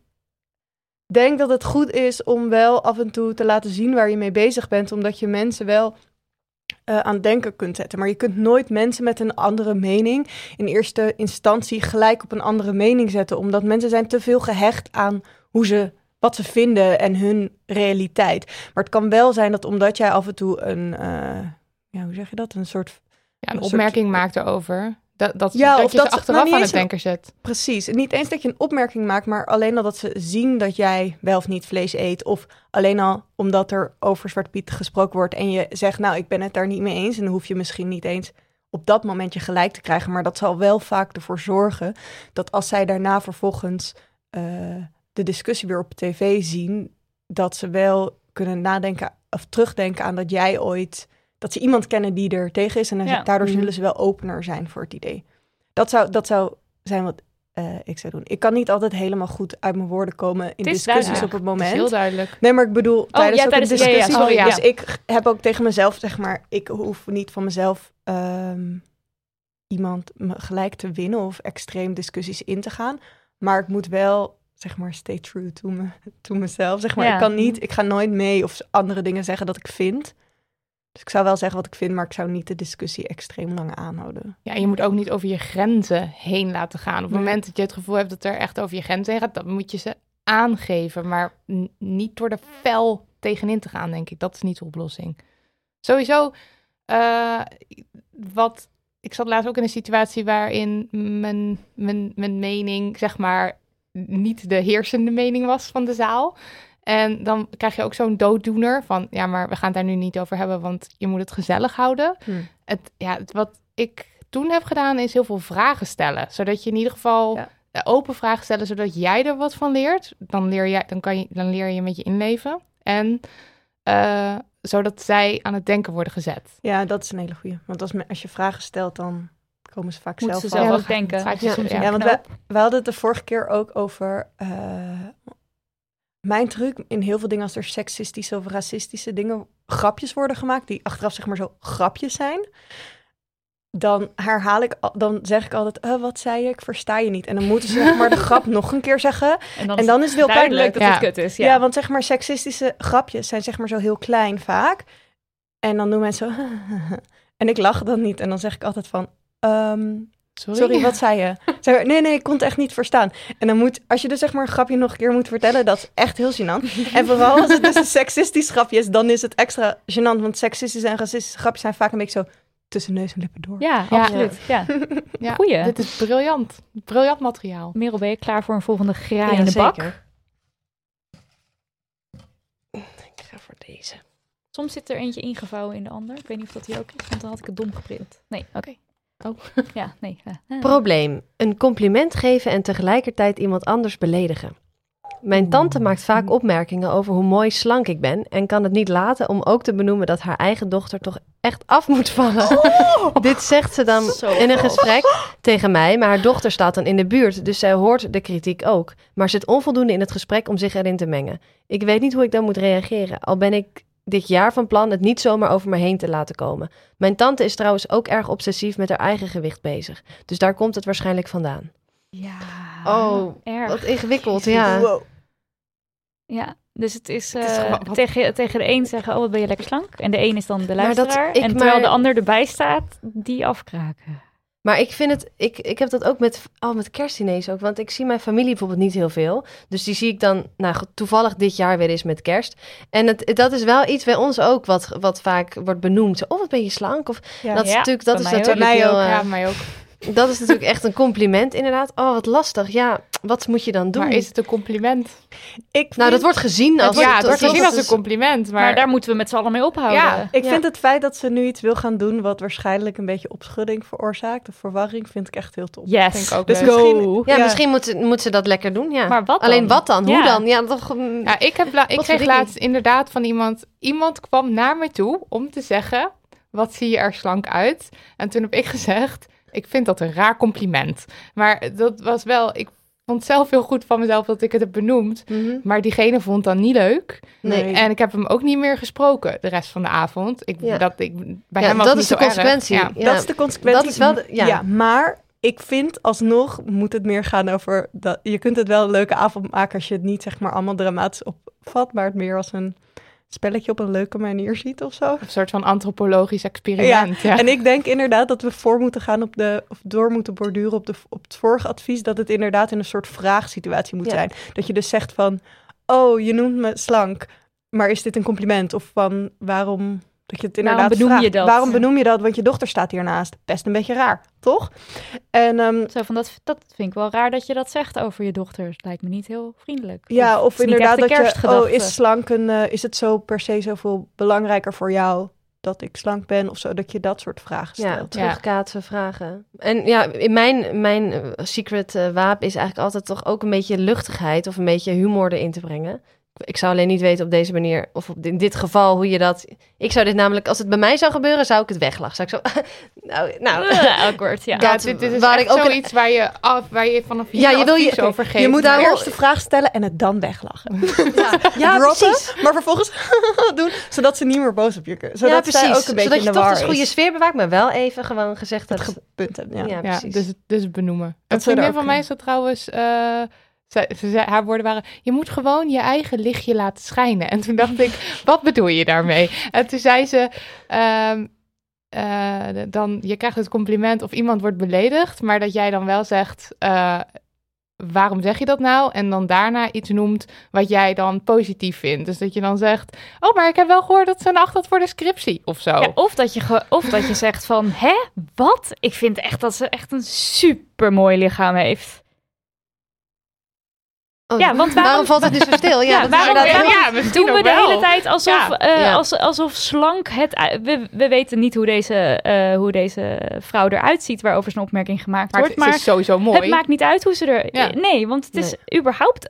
denk dat het goed is om wel af en toe te laten zien waar je mee bezig bent. Omdat je mensen wel eh, aan het denken kunt zetten. Maar je kunt nooit mensen met een andere mening in eerste instantie gelijk op een andere mening zetten. Omdat mensen zijn te veel gehecht aan hoe ze, wat ze vinden en hun realiteit. Maar het kan wel zijn dat omdat jij af en toe een... eh, ja, hoe zeg je dat? Een soort Ja, een Een soort- opmerking maakt erover. Dat, dat, Ja, dat of je dat ze achteraf nou, aan het denken zet. Precies. Niet eens dat je een opmerking maakt, maar alleen al dat ze zien dat jij wel of niet vlees eet. Of alleen al omdat er over Zwarte Piet gesproken wordt en je zegt, nou, ik ben het daar niet mee eens. En dan hoef je misschien niet eens op dat moment je gelijk te krijgen. Maar dat zal wel vaak ervoor zorgen dat als zij daarna vervolgens eh, de discussie weer op tv zien, dat ze wel kunnen nadenken of terugdenken aan dat jij ooit, dat ze iemand kennen die er tegen is. En dan Ja. daardoor Mhm. zullen ze wel opener zijn voor het idee. Dat zou, dat zou zijn wat eh, ik zou doen. Ik kan niet altijd helemaal goed uit mijn woorden komen in discussies duidelijk. op het Het is moment. heel duidelijk. Nee, maar ik bedoel, tijdens, ja, ook tijdens- een ja, ja, discussie. sorry, ja. Dus ik heb ook tegen mezelf, zeg maar, ik hoef niet van mezelf ehm, iemand me gelijk te winnen of extreem discussies in te gaan. Maar ik moet wel, zeg maar, stay true to, me, to mezelf. Zeg maar, Ja. ik kan niet, ik ga nooit mee of andere dingen zeggen dat ik vind. Dus ik zou wel zeggen wat ik vind, maar ik zou niet de discussie extreem lang aanhouden. Ja, je moet ook niet over je grenzen heen laten gaan. Op het moment dat je het gevoel hebt dat er echt over je grenzen heen gaat, dan moet je ze aangeven. Maar niet door er fel tegenin te gaan, denk ik. Dat is niet de oplossing. Sowieso, eh, wat. Ik zat laatst ook in een situatie waarin mijn, mijn, mijn mening, zeg maar, niet de heersende mening was van de zaal. En dan krijg je ook zo'n dooddoener van, ja, maar we gaan het daar nu niet over hebben, want je moet het gezellig houden. Hm. Het, ja, het, wat ik toen heb gedaan is heel veel vragen stellen, zodat je in ieder geval Ja. open vragen stellen, zodat jij er wat van leert. Dan leer je, dan kan je, dan leer je met je inleven en eh, zodat zij aan het denken worden gezet. Ja, dat is een hele goeie. Want als, als je vragen stelt, dan komen ze vaak Moeten zelf ze zelf ook denken. Ja, soms ja. want we, we hadden het de vorige keer ook over. eh, mijn truc in heel veel dingen, als er seksistische of racistische dingen, grapjes worden gemaakt, die achteraf zeg maar zo grapjes zijn. Dan herhaal ik, dan zeg ik altijd, "Eh, wat zei je? Ik versta je niet. En dan moeten ze zeg maar de grap nog een keer zeggen. En dan, En dan is het heel duidelijk pijnlijk. dat het Ja. kut is. Ja. Ja, want zeg maar seksistische grapjes zijn zeg maar zo heel klein vaak. En dan doen mensen zo, en ik lach dan niet. En dan zeg ik altijd van, ehm, Sorry. Sorry, wat zei je? Nee, nee, ik kon het echt niet verstaan. En dan moet, als je dus zeg maar een grapje nog een keer moet vertellen, dat is echt heel gênant. en vooral als het dus een seksistisch grapje is, dan is het extra gênant. Want seksistische en racistische grapjes zijn vaak een beetje zo tussen neus en lippen door. ja, Ja. absoluut. Ja. Ja, Goeie. Dit is briljant. Briljant materiaal. Merel, ben je klaar voor een volgende graai in de bak? Ik ga voor deze. Soms zit er eentje ingevouwen in de ander. Ik weet niet of dat hier ook is, want dan had ik het dom geprint. Nee, oké. Oh. Ja, nee. ja. Ah. Probleem. Een compliment geven en tegelijkertijd iemand anders beledigen. Mijn tante maakt vaak opmerkingen over hoe mooi slank ik ben en kan het niet laten om ook te benoemen dat haar eigen dochter toch echt af moet vallen. Dit zegt ze dan in een gesprek tegen mij, maar haar dochter staat dan in de buurt, dus zij hoort de kritiek ook, maar zit onvoldoende in het gesprek om zich erin te mengen. Ik weet niet hoe ik dan moet reageren, al ben ik dit jaar van plan het niet zomaar over me heen te laten komen. Mijn tante is trouwens ook erg obsessief met haar eigen gewicht bezig, dus daar komt het waarschijnlijk vandaan. Ja. Oh, erg. Wat ingewikkeld, ja. Wow. Ja, dus het is, Het is eh, gewoon wat- tegen, tegen de een zeggen, oh wat ben je lekker slank. En de een is dan de dat luisteraar. ik en terwijl maar- de ander erbij staat, die afkraken. Maar ik vind het, ik, ik heb dat ook met, al met kerstdiners ook. Want ik zie mijn familie bijvoorbeeld niet heel veel. Dus die zie ik dan, nou toevallig dit jaar weer eens met kerst. En het, dat is wel iets bij ons ook wat, wat vaak wordt benoemd. Zo, Oh, wat ben je slank? Of Ja. dat is Ja, natuurlijk, dat bij is mij ook. natuurlijk heel, ook, eh, Ja, mij ook. Dat is natuurlijk echt een compliment inderdaad. Oh, wat lastig. Ja, wat moet je dan doen? Maar is het een compliment? Ik Nou, dat wordt gezien als... ja, het wordt dat- gezien als een compliment. Maar, Maar, daar moeten we met z'n allen mee ophouden. Ja. Ik Ja. vind het feit dat ze nu iets wil gaan doen wat waarschijnlijk een beetje opschudding veroorzaakt of verwarring, vind ik echt heel top. Yes. Vind ik ook Dus misschien- Ja, Ja. misschien moet, ze- moet ze dat lekker doen, ja. Maar wat Alleen dan? wat dan? Hoe dan? Ja, toch... mm, Ja, ik, heb la- ik kreeg laatst inderdaad van iemand... Iemand kwam naar me toe om te zeggen... Wat zie je er slank uit? En toen heb ik gezegd... Ik vind dat een raar compliment. Maar dat was wel... Ik vond zelf heel goed van mezelf dat ik het heb benoemd. mhm. Maar diegene vond dat niet leuk. Nee. En ik heb hem ook niet meer gesproken de rest van de avond. Ik, Ja. dat, ik, bij Ja, hem was dat is de consequentie. Ja. Ja. Dat is de consequentie. Dat is wel de- ja. maar ik vind alsnog moet het meer gaan over dat je kunt het wel een leuke avond maken als je het niet zeg maar allemaal dramatisch opvat, maar het meer als een spelletje op een leuke manier ziet of zo. Een soort van antropologisch experiment. Ja. En ik denk inderdaad dat we voor moeten gaan op de, of door moeten borduren op, de, op het vorige advies, dat het inderdaad in een soort vraagsituatie moet Ja. zijn. Dat je dus zegt van, oh, je noemt me slank, maar is dit een compliment? Of van, waarom Dat je het Waarom inderdaad benoem je vraagt. dat? Waarom benoem je dat? Want je dochter staat hiernaast. Best een beetje raar, toch? En ehm, Zo van, dat, dat vind ik wel raar dat je dat zegt over je dochter. Lijkt me niet heel vriendelijk. ja, of inderdaad dat je... Oh, is slank een... eh, is het zo per se zoveel belangrijker voor jou dat ik slank ben? Of zo, dat je dat soort vragen Ja, stelt. terugkaatsen, vragen. En ja, in mijn, mijn eh, secret eh, wapen is eigenlijk altijd toch ook een beetje luchtigheid of een beetje humor erin te brengen. Ik zou alleen niet weten op deze manier, of op, in dit geval, hoe je dat... Ik zou dit namelijk, als het bij mij zou gebeuren, zou ik het weglachen. Zou ik zo... nou, nou... Awkward, ja. Ja, Dat- dit, dit is waar echt ik ook een- zoiets waar je, af, waar je vanaf hier Ja, je wil je- over geeft. Je moet daar eerst de vraag stellen en het dan weglachen. Ja, Droppen, precies. Maar vervolgens doen, zodat ze niet meer boos op je kunnen. ja, Zodat precies. zij ook een beetje Zodat je toch de goede is. sfeer bewaakt, maar wel even gewoon gezegd Het hebt. punt hebben, ja. Ja, Ja, precies. dus, dus benoemen. Een Dat zou er vriendin van mij zei trouwens... eh, ze, ze haar woorden waren... Je moet gewoon je eigen lichtje laten schijnen. En toen dacht ik, wat bedoel je daarmee? En toen zei ze... ehm, eh, dan, je krijgt het compliment of iemand wordt beledigd... maar dat jij dan wel zegt... eh, waarom zeg je dat nou? En dan daarna iets noemt wat jij dan positief vindt. Dus dat je dan zegt... Oh, maar ik heb wel gehoord dat ze een acht had voor de scriptie. Of zo. Ja, of, dat je of dat je zegt van, hè, wat? Ik vind echt dat ze echt een super mooi lichaam heeft. Oh, Ja, want waarom- valt het nu zo stil? Ja, Ja, dat is waarom- ja, Doen we de wel. hele tijd alsof, Ja, eh, ja. als, alsof slank het... We, we weten niet hoe deze, eh, hoe deze vrouw eruit ziet waarover zijn opmerking gemaakt maar wordt. het Maar is sowieso mooi. het maakt niet uit hoe ze er... Ja. Nee, want het is überhaupt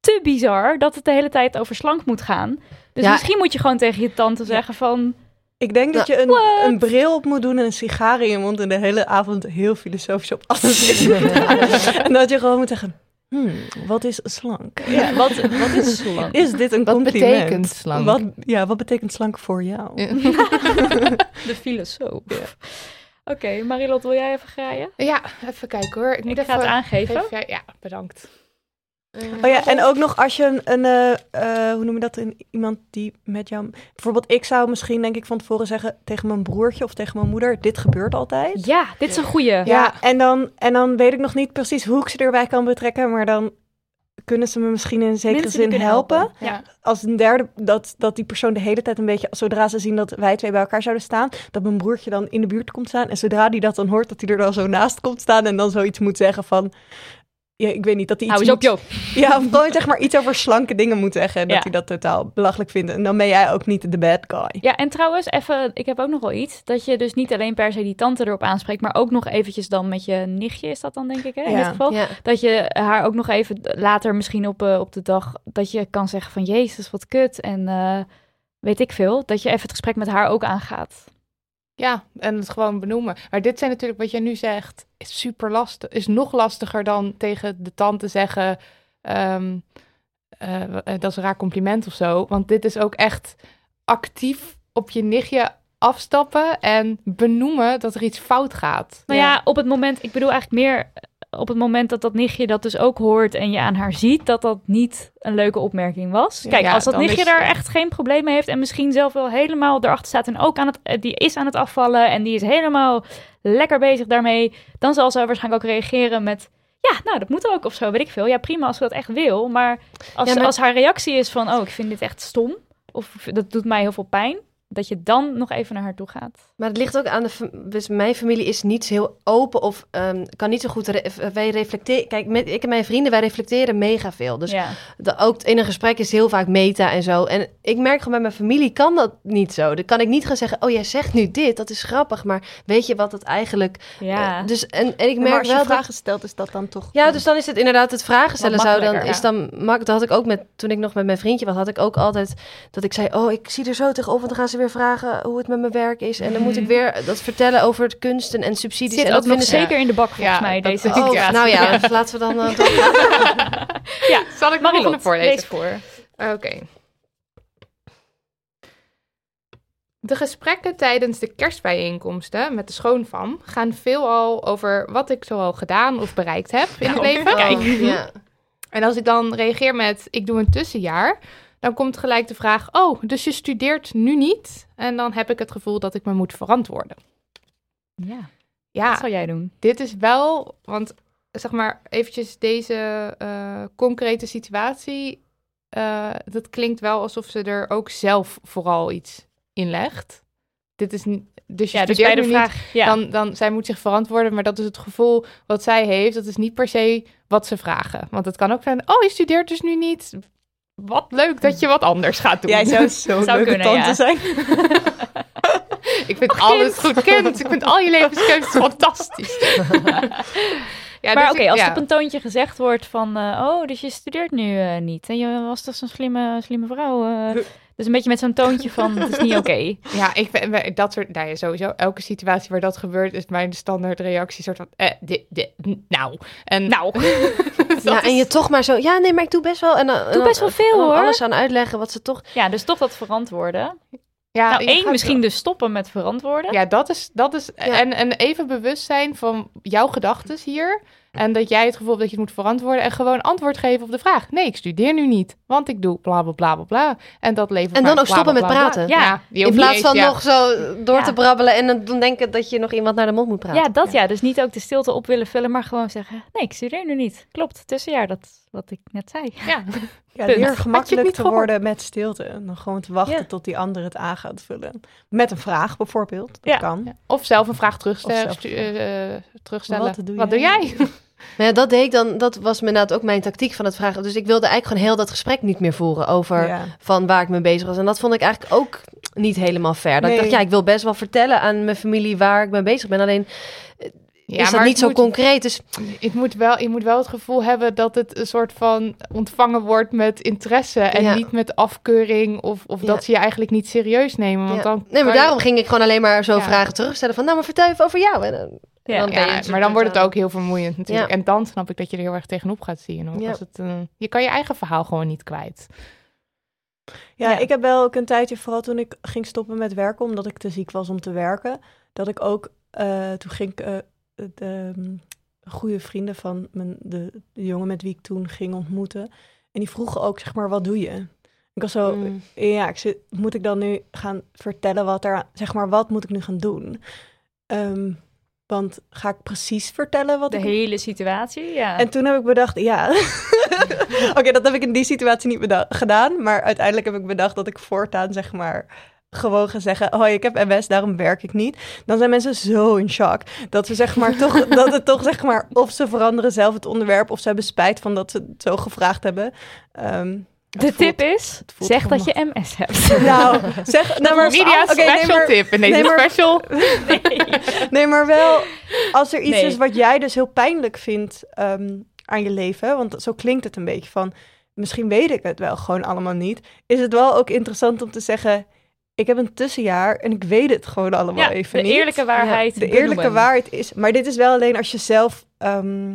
te bizar dat het de hele tijd over slank moet gaan. Dus Ja. misschien moet je gewoon tegen je tante zeggen van... Ik denk dat je een, een bril op moet doen en een sigaar in je mond en de hele avond heel filosofisch op alles zit. en dat je gewoon moet zeggen, hmm, wat is slank? Ja, wat, wat is slank? Is dit een Wat compliment? betekent slank? Wat, ja, wat betekent slank voor jou? De filosoof. Oké, Marilot, wil jij even graaien? Ja, even kijken hoor. Ik moet Ik even ga het aangeven. Ja, bedankt. Eh, Oh ja, en ook nog als je een, een eh, eh, hoe noem je dat, een, iemand die met jou... Bijvoorbeeld ik zou misschien denk ik van tevoren zeggen tegen mijn broertje of tegen mijn moeder, dit gebeurt altijd. Ja, dit is een goeie. Ja, en, dan, en dan weet ik nog niet precies hoe ik ze erbij kan betrekken, maar dan kunnen ze me misschien in een zekere Mensen zin helpen. Ja. Als een derde, dat, dat die persoon de hele tijd een beetje, zodra ze zien dat wij twee bij elkaar zouden staan, dat mijn broertje dan in de buurt komt staan. En zodra die dat dan hoort, dat hij er dan zo naast komt staan en dan zoiets moet zeggen van, ja, ik weet niet, dat hij iets Hou eens op, moet-. Ja, of gewoon zeg maar iets over slanke dingen moet zeggen en Ja. dat hij dat totaal belachelijk vindt. En dan ben jij ook niet de bad guy. Ja, en trouwens, even, ik heb ook nog wel iets. Dat je dus niet alleen per se die tante erop aanspreekt, maar ook nog eventjes dan met je nichtje, is dat dan denk ik, hè, in Ja. dit geval. Ja. Dat je haar ook nog even later misschien op, eh, op de dag, dat je kan zeggen van, jezus, wat kut. En eh, weet ik veel, dat je even het gesprek met haar ook aangaat. Ja, en het gewoon benoemen. Maar dit zijn natuurlijk wat jij nu zegt, is super lastig. Is nog lastiger dan tegen de tante zeggen. ehm, eh, eh, dat is een raar compliment of zo. Want dit is ook echt actief op je nichtje afstappen en benoemen dat er iets fout gaat. Nou ja, op het moment, ik bedoel eigenlijk meer op het moment dat dat nichtje dat dus ook hoort en je aan haar ziet, dat dat niet een leuke opmerking was. Kijk, Ja, als dat nichtje is- daar echt geen probleem mee heeft en misschien zelf wel helemaal erachter staat en ook aan het, eh, die is aan het afvallen en die is helemaal lekker bezig daarmee, dan zal ze waarschijnlijk ook reageren met, ja, nou, dat moet ook of zo, weet ik veel. Ja, prima als ze dat echt wil, maar als, Ja, maar- als haar reactie is van, oh, ik vind dit echt stom, of dat doet mij heel veel pijn, dat je dan nog even naar haar toe gaat. Maar het ligt ook aan de... Dus mijn familie is niet zo heel open of ehm, kan niet zo goed... re- wij reflecteren... Kijk, met, ik en mijn vrienden, wij reflecteren mega veel. Dus ja. de, ook in een gesprek is heel vaak meta en zo. En ik merk gewoon bij mijn familie kan dat niet zo. Dan kan ik niet gaan zeggen, oh jij zegt nu dit, dat is grappig. Maar weet je wat het eigenlijk... Ja. eh, dus, en, en ik Maar merk als je wel vragen dat... stelt, is dat dan toch... Ja, dus dan is het inderdaad het vragen stellen zou dan is dan mak. Dat had ik ook met toen ik nog met mijn vriendje was, had ik ook altijd dat ik zei: "Oh, ik zie er zo tegenop, want dan gaan ze weer vragen hoe het met mijn werk is en dan moet ik weer dat vertellen over het kunsten en subsidies Zit en ook dat nog vinden ze zeker in de bak volgens Ja, mij, deze Oh, Oh, nou ja, dus laten we dan uh, ja, Zal ik nog Marilot, een voorlezen? lees voor. Oké. De gesprekken tijdens de kerstbijeenkomsten met de schoonfam gaan veelal over wat ik zoal gedaan of bereikt heb in het leven. Oh, ja. En als ik dan reageer met ik doe een tussenjaar, dan komt gelijk de vraag: Oh, dus je studeert nu niet? En dan heb ik het gevoel dat ik me moet verantwoorden. Ja, Ja, wat zou jij doen? dit is wel, want zeg maar eventjes deze eh, concrete situatie, eh, dat klinkt wel alsof ze er ook zelf vooral iets in legt. dit is niet... Dus je Ja, dus bij de niet, vraag... Ja. dan, dan zij moet zich verantwoorden, maar dat is het gevoel wat zij heeft. Dat is niet per se wat ze vragen. Want het kan ook zijn, oh, je studeert dus nu niet. Wat leuk dat je wat anders gaat doen. Jij zou zo'n Zou leuke kunnen, tante ja. zijn. Ik vind alles goed kind. Ik vind al je levenskeuzes fantastisch. ja, maar dus oké, als ja. op een toontje gezegd wordt van... eh, oh, dus je studeert nu eh, niet. En je was toch zo'n slimme, slimme vrouw. eh. Dus een beetje met zo'n toontje van, het is niet oké. Ja, ik ben bij dat soort, nou ja, sowieso elke situatie waar dat gebeurt is mijn standaard reactie soort van, eh, dit, dit, nou, en Nou, Ja, en je toch maar zo... Ja, nee, maar ik doe best wel... En dan, en dan- best wel veel, hoor. alles aan uitleggen wat ze toch... ja, dus toch dat verantwoorden. ja, nou, één, misschien dus stoppen met verantwoorden. Ja, dat is, dat is en, en even bewust zijn van jouw gedachten hier. En dat jij het gevoel hebt dat je het moet verantwoorden. En gewoon antwoord geven op de vraag. Nee, ik studeer nu niet. Want ik doe bla bla bla bla bla. En dat levert En maar dan ook bla, stoppen bla, met bla, bla. praten. Ja, In plaats van ja. nog zo door Ja. te brabbelen en dan- denken dat je nog iemand naar de mond moet praten. Ja, dat ja. Dus niet ook de stilte op willen vullen, maar gewoon zeggen... Nee, ik studeer nu niet. Klopt, tussenjaar, dat wat ik net zei. Ja. Ja, leer gemakkelijk niet te gehoord? worden met stilte. En dan gewoon te wachten Ja. tot die ander het aan gaat vullen. Met een vraag bijvoorbeeld. Dat Ja. kan. Ja. Of zelf een vraag terugstellen. zelf- eh, eh, terugstellen. Wat doe Wat doe jij? Maar ja, dat deed ik dan, dat was inderdaad ook mijn tactiek van het vragen. Dus ik wilde eigenlijk gewoon heel dat gesprek niet meer voeren over Ja. van waar ik mee bezig was. En dat vond ik eigenlijk ook niet helemaal fair. Dat ik Nee. dacht, ja, ik wil best wel vertellen aan mijn familie waar ik mee bezig ben. Alleen Ja, is dat niet zo moet- concreet. Dus Het moet wel, je moet wel het gevoel hebben dat het een soort van ontvangen wordt met interesse. En Ja. niet met afkeuring of, of Ja. dat ze je eigenlijk niet serieus nemen. Want ja. dan nee, maar je- daarom ging ik gewoon alleen maar zo vragen terugstellen van, nou, maar vertel even over jou. En Ja. dan maar dan wordt het ook heel vermoeiend natuurlijk. Ja. En dan snap ik dat je er heel erg tegenop gaat zien. Hoor. Ja. Als het, eh, je kan je eigen verhaal gewoon niet kwijt. Ja, Ja. ik heb wel ook een tijdje, vooral toen ik ging stoppen met werken, omdat ik te ziek was om te werken, dat ik ook, eh, toen ging ik, eh, de mm, goede vrienden van mijn, de, de jongen met wie ik toen ging ontmoeten, en die vroegen ook, zeg maar, wat doe je? Ik was zo, Mm. ja, ik zit, moet ik dan nu gaan vertellen wat er, zeg maar, wat moet ik nu gaan doen? Ehm, want ga ik precies vertellen wat De ik hele situatie, ja. en toen heb ik bedacht, ja. Oké, dat heb ik in die situatie niet gedaan. Maar uiteindelijk heb ik bedacht dat ik voortaan, zeg maar, gewoon ga zeggen: Hoi, ik heb MS, daarom werk ik niet. Dan zijn mensen zo in shock. Dat ze zeg maar toch, dat het toch zeg maar, of ze veranderen zelf het onderwerp, of ze hebben spijt van dat ze het zo gevraagd hebben. Ehm, de tip is, voelt zeg dat je MS hebt. Nou, zeg, nou maar, Media oké, nee, special maar- tip in deze nee, maar- special. Nee, maar wel als er iets Nee. is wat jij dus heel pijnlijk vindt ehm, aan je leven, want zo klinkt het een beetje van, misschien weet ik het wel gewoon allemaal niet, is het wel ook interessant om te zeggen, ik heb een tussenjaar en ik weet het gewoon allemaal Ja, even de niet. eerlijke waarheid. De eerlijke waarheid is, maar dit is wel alleen als je zelf ehm,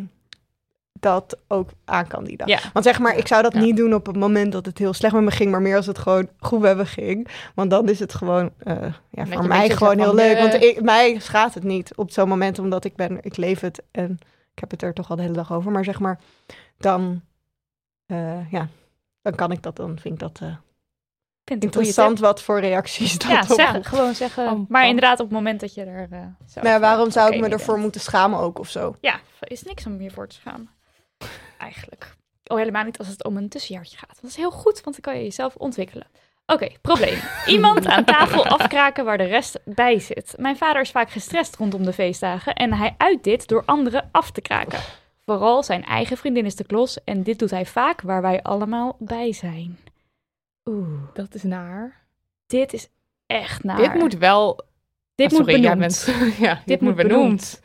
dat ook aan kan die dag. Ja. Want zeg maar, ik zou dat Ja. niet doen op het moment dat het heel slecht met me ging, maar meer als het gewoon goed met me ging. Want dan is het gewoon, eh, ja, voor mij gewoon zo heel leuk. Want ik, mij schaadt het niet op zo'n moment, omdat ik ben, ik leef het en ik heb het er toch al de hele dag over. Maar zeg maar, dan, eh, ja, dan kan ik dat, dan vind ik dat eh, interessant wat voor reacties dat Ja, op- zeggen, gewoon zeggen. Pam, maar inderdaad, op het moment dat je er. eh zelf, Maar ja, waarom zou ik me ervoor bent. moeten schamen ook of zo? Ja, er is niks om je voor te schamen. Eigenlijk. Oh, helemaal niet als het om een tussenjaartje gaat. Dat is heel goed, want dan kan je jezelf ontwikkelen. Oké, probleem. Iemand aan tafel afkraken waar de rest bij zit. Mijn vader is vaak gestrest rondom de feestdagen en hij uit dit door anderen af te kraken. Vooral zijn eigen vriendin is de klos en dit doet hij vaak waar wij allemaal bij zijn. Oeh, Dat is naar. dit is echt naar. Dit moet wel... dit Ah, moet sorry, benoemd. ja, dit, moet moet benoemd.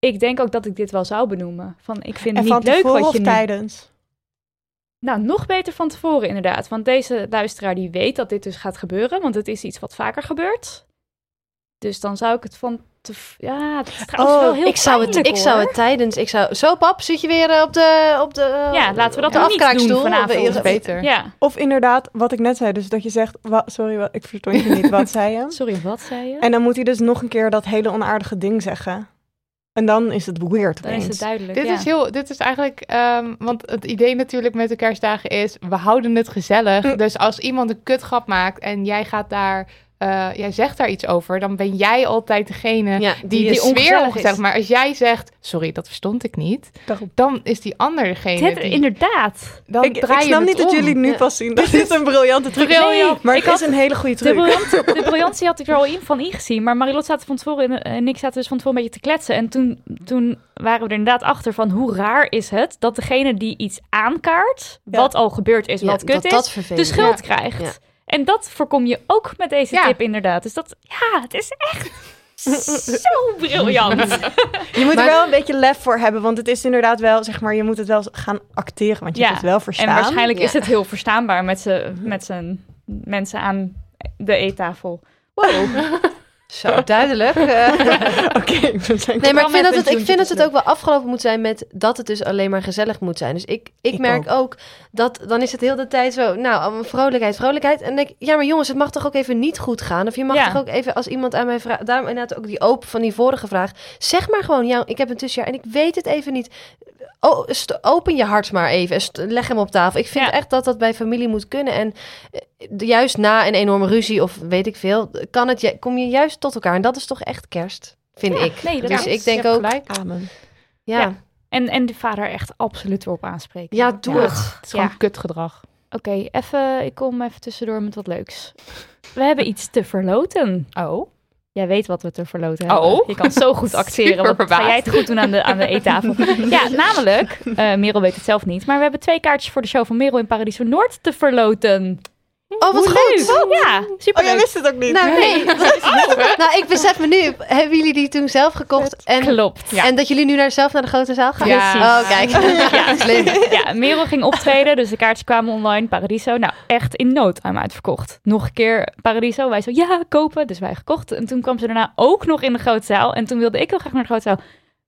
Ik denk ook dat ik dit wel zou benoemen. Van, ik vind het niet leuk wat je nu tijdens? Nou, nog beter van tevoren inderdaad. Want deze luisteraar die weet dat dit dus gaat gebeuren. Want het is iets wat vaker gebeurt. Dus dan zou ik het van... Te, ja, het is trouwens wel heel Oh, ik zou het, ik zou het tijdens, ik zou, zo pap, zit je weer eh, op de, op de, Ja, laten we dat dan niet doen vanavond. Of- beter. Ja, Of inderdaad, wat ik net zei, dus dat je zegt, wa- sorry, wa- ik verstond je niet, wat zei je? sorry, wat zei je? En dan moet hij dus nog een keer dat hele onaardige ding zeggen. En dan is het weird dan is het duidelijk. Dit ja. is heel, dit is eigenlijk, ehm, want het idee natuurlijk met de kerstdagen is, we houden het gezellig. Hm. Dus als iemand een kutgrap maakt en jij gaat daar eh, jij zegt daar iets over, dan ben jij altijd degene Ja, die, die sfeer ongezellig. Maar als jij zegt, sorry, dat verstond ik niet, Daarom. dan is die ander degene Dit, die... inderdaad. Dan Ik, ik draai snap niet dat jullie nu Ja. pas zien dat dit een briljante truc is. Briljant. Maar Ik het had- is een hele goede De, truc. de briljantie had ik er al in, van ingezien. Maar Marilot zaten van tevoren in, en ik zaten dus van tevoren een beetje te kletsen. En toen, toen waren we er inderdaad achter van hoe raar is het dat degene die iets aankaart, Ja. wat al gebeurd is, Ja, wat kut dat is, dat de schuld Ja. krijgt. En dat voorkom je ook met deze Ja. tip inderdaad. Dus dat, ja, het is echt zo briljant. Je moet Maar- er wel een beetje lef voor hebben, want het is inderdaad wel, zeg maar, je moet het wel gaan acteren, want je Ja, moet het wel verstaan. En waarschijnlijk Ja. is het heel verstaanbaar met z'n met mensen aan de eettafel. Wow. Zo, duidelijk. Eh, Oké, we zijn Nee, maar ik vind, dat het, ik vind dat het ook wel afgelopen moet zijn met dat het dus alleen maar gezellig moet zijn. Dus ik, ik, Ik merk ook. dat dan is het heel de tijd zo, nou, allemaal vrolijkheid, vrolijkheid. En denk ik, ja, maar jongens, het mag toch ook even niet goed gaan? Of je mag Ja. toch ook even, als iemand aan mij vraagt, daarom inderdaad ook die open van die vorige vraag. Zeg maar gewoon, ja, ik heb een tussenjaar en ik weet het even niet. Oh, open je hart maar even en leg hem op tafel. Ik vind Ja. echt dat dat bij familie moet kunnen. En eh, juist na een enorme ruzie of weet ik veel, kan het, je- kom je juist tot elkaar. En dat is toch echt kerst, vind Ja, ik. nee, dat dus is- ik denk ook, gelijk. Amen. ja. Ja. En, en de vader echt absoluut erop aanspreken. Ja, doe het. Het is gewoon Ja. kutgedrag. Oké, even, ik kom even tussendoor met wat leuks. We hebben iets te verloten. Oh. Jij weet wat we te verloten hebben. Oh. Je kan zo goed acteren. Wat ga jij het goed doen aan de, aan de eettafel? ja, namelijk, eh Merel weet het zelf niet, maar we hebben twee kaartjes voor de show van Merel in Paradiso Noord te verloten. Oh, wat Hoe goed. leuk. Ja, super Oh, jij wist het ook niet. Nou, nee. nou, ik besef me nu, hebben jullie die toen zelf gekocht? En, Klopt. Ja. en dat jullie nu naar, zelf naar de grote zaal gaan? Ja. Oh, kijk. Ja. Slim. Ja, Merel ging optreden, dus de kaartjes kwamen online. Paradiso, nou echt in no time uitverkocht. Nog een keer Paradiso, wij zo, ja, kopen. Dus wij gekocht. En toen kwam ze daarna ook nog in de grote zaal. En toen wilde ik heel graag naar de grote zaal.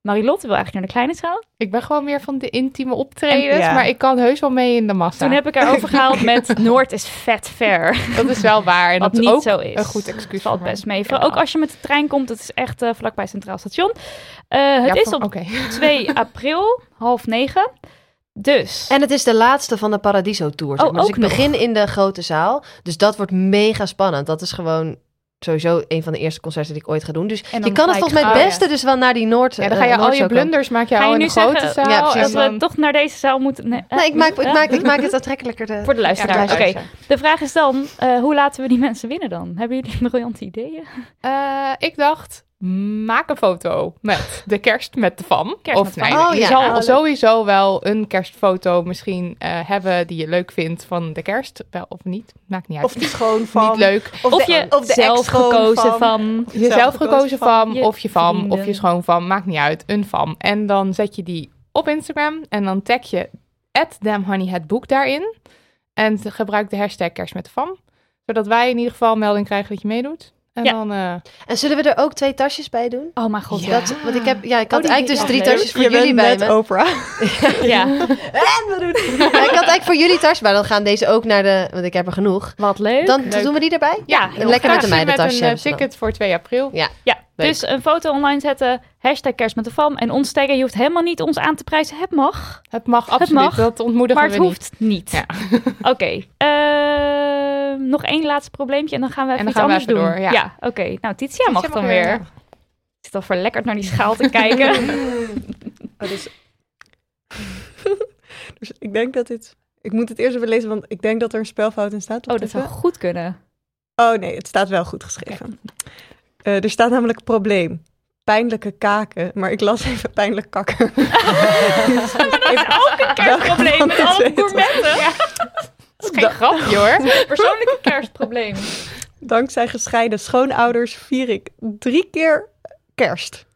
Marilotte wil eigenlijk naar de kleine zaal. Ik ben gewoon meer van de intieme optredens, Ja. maar ik kan heus wel mee in de massa. Toen heb ik haar overgehaald met Noord is vet ver. Dat is wel waar. En Wat dat is niet ook zo is. een goed excuus Valt voor best mee. Ja. Ook als je met de trein komt, het is echt eh, vlakbij Centraal Station. Eh, het Ja, is op Oké. 2 april, half negen. Dus, En het is de laatste van de Paradiso Tour. Zeg Oh, maar. Dus ik nog. begin in de grote zaal. Dus dat wordt mega spannend. Dat is gewoon sowieso een van de eerste concerten die ik ooit ga doen. Dus je kan het volgens mij het oh, beste dus wel naar die Noord. Ja, dan ga je eh, al je blunders maak je ga al je in nu de grote zeggen zaal. Ja, precies. dat dan- we toch naar deze zaal moeten... Nee, Nee, ik maak, ik, Ja? maak, ik maak het aantrekkelijker. De... Voor de luisteraar. Ja, Oké, de vraag is dan, eh, hoe laten we die mensen winnen dan? Hebben jullie briljante ideeën? Eh, ik dacht, maak een foto met de kerst met de fam. Kerst of nee, Oh, je ja. zal leuk. sowieso wel een kerstfoto misschien eh, hebben die je leuk vindt van de kerst. Wel of niet, maakt niet uit. Of die schoon van. niet leuk. Of, Of de, je of de zelf gekozen van. van... Jezelf gekozen je of je fam, of je vrienden. schoonfam, maakt niet uit, een fam. En dan zet je die op Instagram en dan tag je @damhoneyhetboek daarin. En gebruik de hashtag kerst met de fam. Zodat wij in ieder geval een melding krijgen dat je meedoet. En Ja. dan... eh, En zullen we er ook twee tasjes bij doen? Oh mijn god, Ja. Dat, want ik heb, ja, ik had die eigenlijk dus drie leuk. tasjes voor je jullie bent bij net me. Oprah. ja. Ja, ik had eigenlijk voor jullie tasjes, maar dan gaan deze ook naar de, want ik heb er genoeg. Wat leuk. Dan Leuk. doen we die erbij? ja, en lekker met de meidentasje Met een eh, ticket voor 2 april. Ja. Ja, Leuk. dus een foto online zetten, hashtag kerst met de fam en ons taggen. Je hoeft helemaal niet ons aan te prijzen. Het mag, Het mag absoluut, mag, dat ontmoedigen maar het we niet. hoeft niet. Ja. Oké, eh, nog één laatste probleempje en dan gaan we even En dan iets gaan we anders even doen. door, ja. oké. Nou, Titia mag dan weer. ja. Ik zit al verlekkerd naar die schaal te kijken. Oh, dus... dus ik denk dat dit... Ik moet het eerst even lezen, want ik denk dat er een spelfout in staat. Oh, dat zou goed kunnen. Oh nee, het staat wel goed geschreven. Eh, er staat namelijk probleem. Pijnlijke kaken, maar ik las even pijnlijk kakken. Dat is ook een kerstprobleem met alle gourmetten. Dat is geen grapje hoor. Persoonlijke kerstprobleem. Dankzij gescheiden schoonouders vier ik drie keer kerst.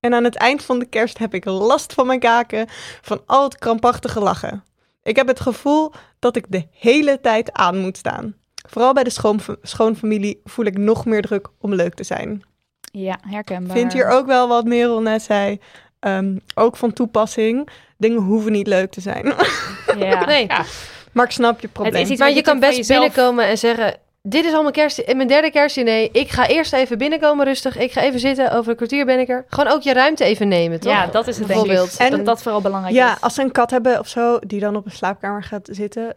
En aan het eind van de kerst heb ik last van mijn kaken, van al het krampachtige lachen. Ik heb het gevoel dat ik de hele tijd aan moet staan. Vooral bij de schoon, schoonfamilie voel ik nog meer druk om leuk te zijn. Ja, herkenbaar. Vind hier ook wel wat Merel net zei. ehm, ook van toepassing. Dingen hoeven niet leuk te zijn. Ja. Nee. Maar ik snap je probleem. Maar je je kan best jezelf- binnenkomen en zeggen... Dit is al mijn, kerst, mijn derde kerstdiner. Ik ga eerst even binnenkomen rustig. Ik ga even zitten. Over een kwartier ben ik er. Gewoon ook je ruimte even nemen, toch? Ja, dat is het denk ik. Bijvoorbeeld. En dat dat vooral belangrijk Ja, is. als ze een kat hebben of zo, die dan op een slaapkamer gaat zitten,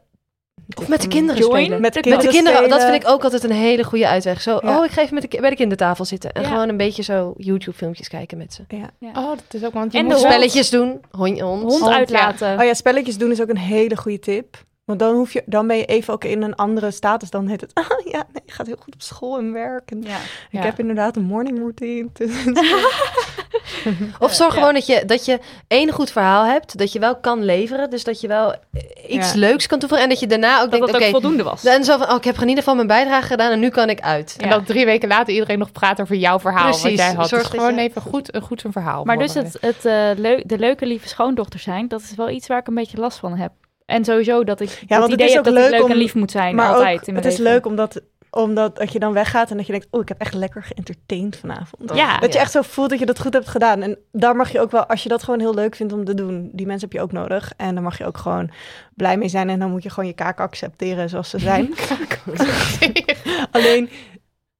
Of met de kinderen Join. spelen. Met de Met de kinderen dat vind ik ook altijd een hele goede uitweg. Zo, Ja. oh, ik ga even met de, bij de kindertafel zitten. En Ja. gewoon een beetje zo YouTube-filmpjes kijken met ze. Oh, dat is ook, want je En moet de Spelletjes doen. Hond, hond. Hond ja. uitlaten. Oh ja, spelletjes doen is ook een hele goede tip. Want dan, hoef je, dan ben je even ook in een andere status. Dan heet het, ah ja, nee, je gaat heel goed op school en werk. En Ja. Ik Ja. heb inderdaad een morning routine. Of zorg Ja. gewoon dat je, dat je één goed verhaal hebt. Dat je wel kan leveren. Dus dat je wel eh, iets Ja. leuks kan toevoegen. En dat je daarna ook Dat denkt, dat oké. ook voldoende was. En zo van, oh, ik heb in ieder geval mijn bijdrage gedaan en nu kan ik uit. En dat drie weken later iedereen nog praat over jouw verhaal. Wat jij had. Zorg Dus gewoon je- even goed, een goed een verhaal. Maar dus het, het, eh, de leuke, lieve schoondochter zijn, dat is wel iets waar ik een beetje last van heb. En sowieso dat ik ja, want het idee is heb dat ik leuk leuk en om- lief moet zijn, maar altijd ook, in het is leven. leuk omdat, omdat dat je dan weggaat en dat je denkt... oh, ik heb echt lekker geëntertained vanavond. Ja. Dat je echt zo voelt dat je dat goed hebt gedaan. En daar mag je ook wel, als je dat gewoon heel leuk vindt om te doen... die mensen heb je ook nodig. En daar mag je ook gewoon blij mee zijn. En dan moet je gewoon je kaken accepteren zoals ze zijn. Alleen,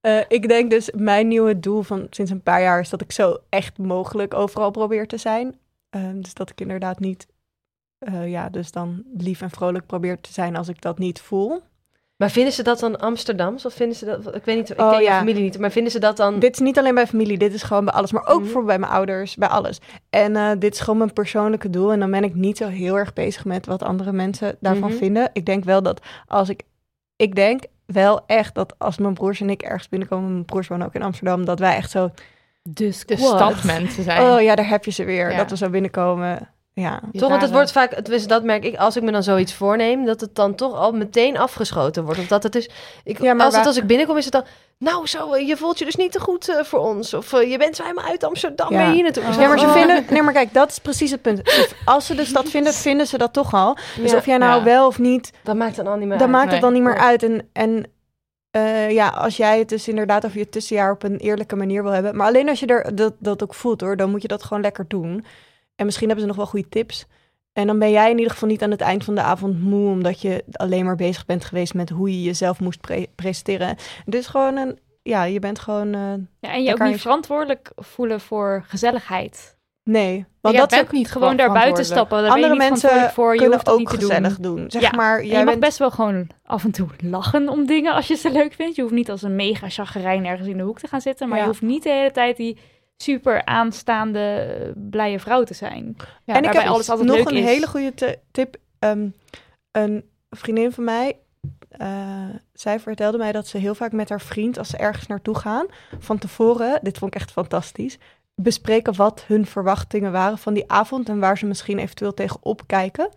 eh, ik denk dus, mijn nieuwe doel van sinds een paar jaar... is dat ik zo echt mogelijk overal probeer te zijn. Ehm, dus dat ik inderdaad niet... eh, ja, dus dan lief en vrolijk probeer te zijn als ik dat niet voel. Maar vinden ze dat dan Amsterdams? Of vinden ze dat... Ik weet niet, ik Oh, ken ja. familie niet. Maar vinden ze dat dan... Dit is niet alleen bij familie, dit is gewoon bij alles. Maar ook voor bij mijn ouders, bij alles. En eh, dit is gewoon mijn persoonlijke doel. En dan ben ik niet zo heel erg bezig met wat andere mensen daarvan Mhm. vinden. Ik denk wel dat als ik... Ik denk wel echt dat als mijn broers en ik ergens binnenkomen... Mijn broers wonen ook in Amsterdam, dat wij echt zo... Dus de squad. stadmensen zijn. Oh ja, daar heb je ze weer. Ja. Dat we zo binnenkomen. Ja. Die Toch, want het wordt vaak, tenminste dat merk ik, als ik me dan zoiets voorneem, dat het dan toch al meteen afgeschoten wordt. Of dat het is, ik, Ja, maar als, het, als ik binnenkom is het dan, nou zo, eh, je voelt je dus niet te goed eh, voor ons. Of eh, je bent zo helemaal uit Amsterdam, Ja. ben je hier naartoe. Ja, maar ze Oh. vinden... Nee, maar kijk, dat is precies het punt. Als ze dus dat vinden, vinden ze dat toch al. Dus Ja, of jij nou Ja. wel of niet... Dat maakt dan al niet meer dan uit. maakt het dan Nee. niet meer uit. En, en eh, ja, als jij het dus inderdaad over je tussenjaar op een eerlijke manier wil hebben. Maar alleen als je er dat, dat ook voelt hoor, dan moet je dat gewoon lekker doen. En misschien hebben ze nog wel goede tips. En dan ben jij in ieder geval niet aan het eind van de avond moe, omdat je alleen maar bezig bent geweest met hoe je jezelf moest pre- presenteren. Dus gewoon een, ja, je bent gewoon, eh, Ja, en je ook niet verantwoordelijk voelen voor gezelligheid. nee. Want dat is ook- niet Gewoon daar buiten stappen. Daar andere niet mensen voor. Je kunnen ook niet te gezellig doen. doen. Zeg Ja, maar, jij je mag bent best wel gewoon af en toe lachen om dingen als je ze leuk vindt. Je hoeft niet als een mega chagrijn ergens in de hoek te gaan zitten. Maar Ja. je hoeft niet de hele tijd die super aanstaande, blije vrouw te zijn. Ja, en ik heb alles altijd nog leuk een is. hele goede tip. Ehm, een vriendin van mij, eh, zij vertelde mij dat ze heel vaak met haar vriend, als ze ergens naartoe gaan, van tevoren, dit vond ik echt fantastisch, bespreken wat hun verwachtingen waren van die avond en waar ze misschien eventueel tegen opkijken.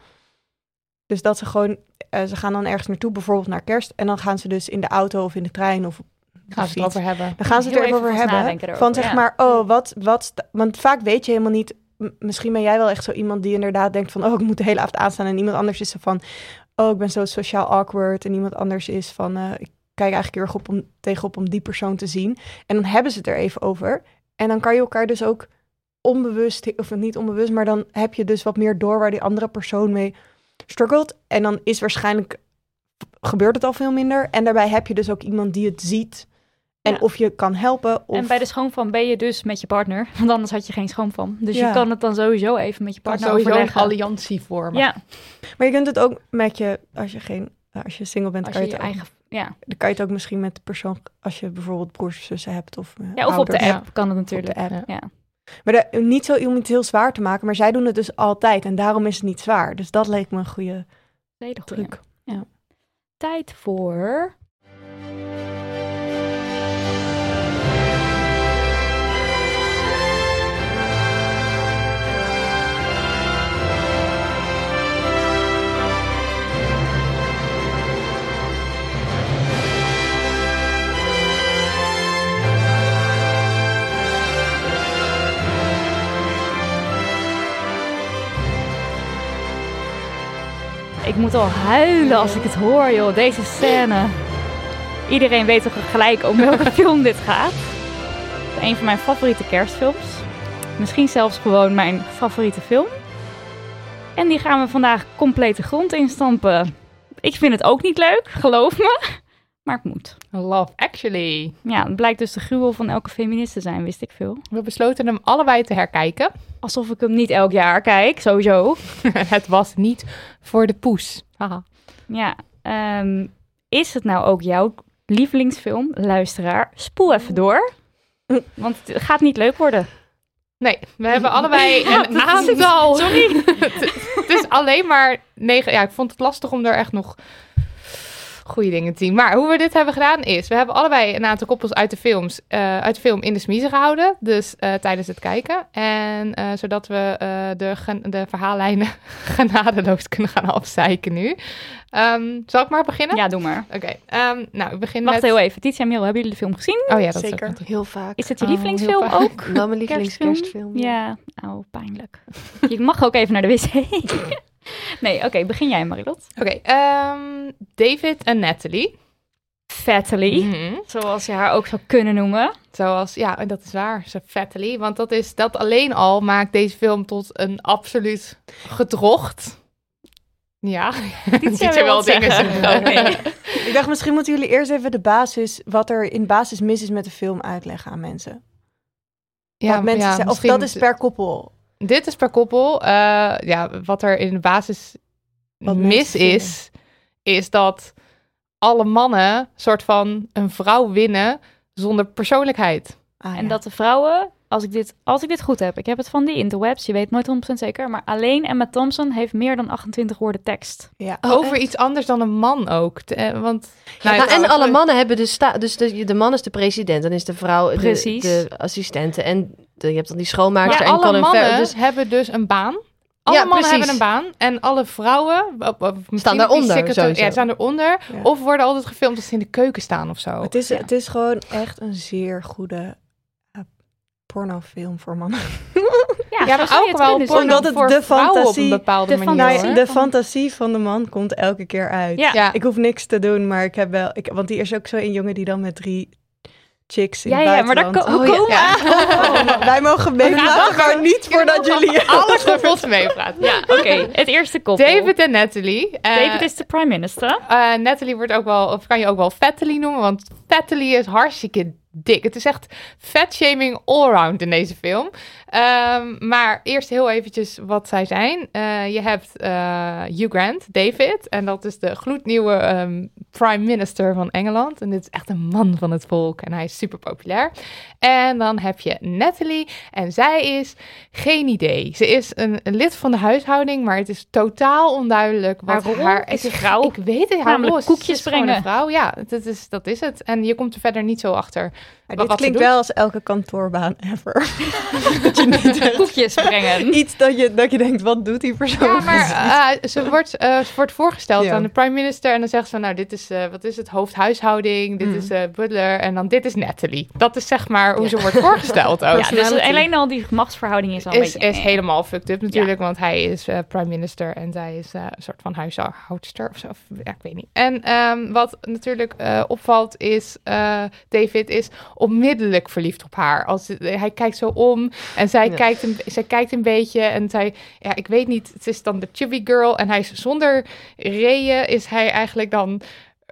Dus dat ze gewoon, eh, ze gaan dan ergens naartoe, bijvoorbeeld naar kerst, en dan gaan ze dus in de auto of in de trein of Gaan ze het over hebben. Dan gaan ze het Heel er even even over vast hebben. erover, Van zeg ja. maar, oh, wat, wat... sta- Want vaak weet je helemaal niet... Misschien ben jij wel echt zo iemand die inderdaad denkt van... Oh, ik moet de hele avond aanstaan. En iemand anders is zo van... Oh, ik ben zo sociaal awkward. En iemand anders is van... eh, ik kijk eigenlijk heel erg op om, tegenop om die persoon te zien. En dan hebben ze het er even over. En dan kan je elkaar dus ook onbewust... Of niet onbewust, maar dan heb je dus wat meer door... waar die andere persoon mee struggelt. En dan is waarschijnlijk... Gebeurt het al veel minder. En daarbij heb je dus ook iemand die het ziet... En Ja. of je kan helpen. Of... En bij de schoonvan ben je dus met je partner. Want anders had je geen schoonvan. Dus Ja. je kan het dan sowieso even met je Kan partner sowieso een overleggen. alliantie vormen. Ja, Maar je kunt het ook met je, als je geen, als je single bent, als kan je je, je het ook, eigen... Ja. dan kan je het ook misschien met de persoon, als je bijvoorbeeld broers of zussen hebt of, eh, ja, of op de app kan het natuurlijk. Op de app. Ja. Maar de, niet zo om het heel zwaar te maken, maar zij doen het dus altijd en daarom is het niet zwaar. Dus dat leek me een goede truc. Tijd voor... Ik moet al huilen als ik het hoor, joh. Deze scène. Iedereen weet toch gelijk om welke film dit gaat. Een van mijn favoriete kerstfilms. Misschien zelfs gewoon mijn favoriete film. En die gaan we vandaag compleet de grond instampen. Ik vind het ook niet leuk, geloof me. Maar het moet. Love Actually. Ja, het blijkt dus de gruwel van elke feminist te zijn, wist ik veel. We besloten hem allebei te herkijken. Alsof ik hem niet elk jaar kijk, sowieso. het was niet voor de poes. Haha. Ja, Ehm, is het nou ook jouw lievelingsfilm? Luisteraar, spoel even door. Want het gaat niet leuk worden. Nee, we hebben allebei een aantal. Sorry. het is alleen maar negen. Ja, ik vond het lastig om er echt nog goede dingen te zien. Maar hoe we dit hebben gedaan is, we hebben allebei een aantal koppels uit de films, eh, uit de film in de smiezen gehouden. Dus eh, tijdens het kijken. En eh, zodat we eh, de, gen- de verhaallijnen genadeloos kunnen gaan afzeiken nu. Ehm, zal ik maar beginnen? Ja, doe maar. Oké, ehm, nou, ik begin Wacht met... heel even. Titia en Merel, hebben jullie de film gezien? Oh ja, dat Zeker. is ook Heel vaak. Is het je Oh, lievelingsfilm ook? Nou, mijn lievelingskerstfilm. Ja, oh, pijnlijk. Je mag ook even naar de wc. nee, oké, begin jij, Marilot. Oké, ehm, David en Natalie. Fatally, Mhm. zoals je haar ook zou kunnen noemen. Zoals, ja, dat is waar, zo Fatally. Want dat, is, dat alleen al maakt deze film tot een absoluut gedrocht. Ja, Ziet er wel dingen zeggen. Oké. Ik dacht, misschien moeten jullie eerst even de basis, wat er in basis mis is met de film, uitleggen aan mensen. ja, mensen ja, zeggen. Of dat is per koppel. Dit is per koppel. eh, ja, wat er in de basis Wat mis is, is dat alle mannen soort van een vrouw winnen zonder persoonlijkheid. Ah, En ja. dat de vrouwen, als ik, dit, als ik dit goed heb, ik heb het van die interwebs, je weet nooit 100% zeker, maar alleen Emma Thompson heeft meer dan 28 woorden tekst. Ja. Over iets anders dan een man ook. Te- eh, want, nou, Nou, en alle mannen hebben dus... Sta dus de, de man is de president, dan is de vrouw de, de assistente. En je hebt dan die schoonmaakster Maar en alle mannen. Dus hebben dus een baan. Alle Ja, mannen precies. hebben een baan. En alle vrouwen Staan die daaronder, sowieso. Ja, staan eronder. Ja. Of worden altijd gefilmd als ze in de keuken staan of zo. Het is, het is gewoon echt een zeer goede eh, pornofilm voor mannen. Ja, ja, maar ook het wel kunnen. Omdat het voor de vrouwen op een fantasie- bepaalde de manier. Fantasie- de fantasie van de man komt elke keer uit. Ja. Ja. Ik hoef niks te doen, maar ik heb wel... Ik, want die is ook zo een jongen die dan met drie chicks in Ja, het ja, maar daar ko- Oh, ja. komen Ja. Oh, wij mogen meepraten, maar niet voordat jullie... Alle koppels meepraten. Ja, oké. Het eerste koppel. David en Natalie. Eh, David is de prime minister. eh, Natalie wordt ook wel, of kan je ook wel Fattily noemen, want Fattily is hartstikke dik. Het is echt fatshaming allround in deze film. Ehm, maar eerst heel eventjes wat zij zijn. Eh, je hebt eh, Hugh Grant, David, en dat is de gloednieuwe ehm, prime minister van Engeland. En dit is echt een man van het volk en hij is super populair. En dan heb je Natalie en zij is geen idee. Ze is een, een lid van de huishouding, maar het is totaal onduidelijk wat Haar is vrouw. Ik weet het, haar is- koekjes ze is gewoon brengen. een vrouw, ja, dat is, dat is het. En je komt er verder niet zo achter. Maar Wat- dit wat klinkt wel als elke kantoorbaan ever. niet Koekjes brengen. iets dat je, dat je denkt, wat doet die persoon? Ja, maar eh, ze, wordt, eh, ze wordt voorgesteld Ja. aan de prime minister en dan zegt ze nou, dit is, eh, wat is het, hoofdhuishouding, dit Mm. is eh, butler en dan dit is Natalie. Dat is zeg maar hoe ze wordt voorgesteld ook. Ja, dus alleen al die machtsverhouding is al een is, beetje... is helemaal fucked up natuurlijk, want hij is eh, prime minister en zij is eh, een soort van huishoudster of zo. Of, Ja, ik weet niet. En ehm, wat natuurlijk eh, opvalt is, eh, David is onmiddellijk verliefd op haar. Als, hij kijkt zo om en zij, Ja. kijkt een, zij kijkt een beetje en zij, ja, ik weet niet, het is dan de chubby girl en hij is zonder reden is hij eigenlijk dan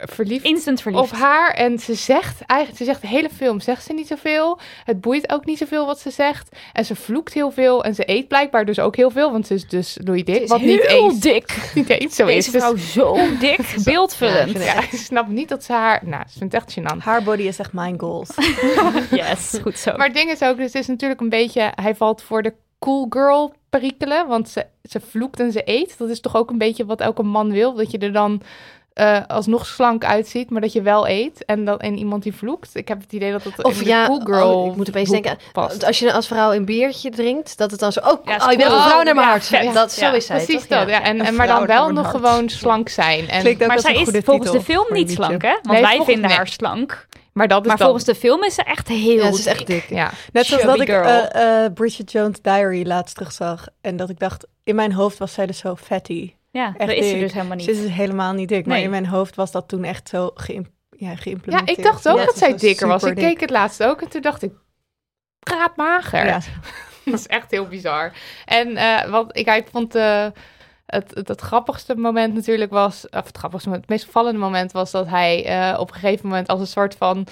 verliefd Instant verliefd. op haar. En ze zegt eigenlijk, ze zegt de hele film, zegt ze niet zoveel. Het boeit ook niet zoveel wat ze zegt. En ze vloekt heel veel. En ze eet blijkbaar dus ook heel veel, want ze is dus Louis Dik. Ze is wat niet heel eens, dik. niet eens zo Deze is. Dus- vrouw zo dik, beeldvullend. ja, ik snap niet dat ze haar... Nou, ze vindt het echt gênant. Haar body is echt mijn goals. Yes, goed zo. Maar het ding is ook, dus het is natuurlijk een beetje... Hij valt voor de cool girl perikelen, want ze, ze vloekt en ze eet. Dat is toch ook een beetje wat elke man wil, dat je er dan... eh, alsnog slank uitziet, maar dat je wel eet. En, dan, en iemand die vloekt. Ik heb het idee dat dat Of in de ja, cool girl oh, ik moet opeens denken, past. als je als vrouw een biertje drinkt, dat het dan zo... Oh, Ja, oh je bent een vrouw naar mijn Ja, hart. vet. Dat, zo Ja, is zij, Precies toch? dat, ja. En, en, maar dan wel nog gewoon slank zijn. En, ook Maar zij is goede volgens de film niet slank, hè? Want Nee, wij vinden haar slank. maar dat is Maar dan... volgens de film is ze echt heel Ja, ze is dik. echt dik. Ja, Net zoals dat ik eh, eh, Bridget Jones' Diary laatst terugzag. En dat ik dacht, in mijn hoofd was zij dus zo fatty. Ja, Echt dat is ze dus helemaal niet. Ze is helemaal niet dik. Maar in mijn hoofd was dat toen echt zo geïm ja, ja, geïmplementeerd. ik dacht ook Ja, dat zij dikker was. Ik keek het laatst ook en toen dacht ik... Praatmager. Ja. dat is echt heel bizar. En eh, wat ik eigenlijk vond... eh, het, het, het grappigste moment natuurlijk was... Of het grappigste moment, het meest opvallende moment was dat hij eh, op een gegeven moment als een soort van...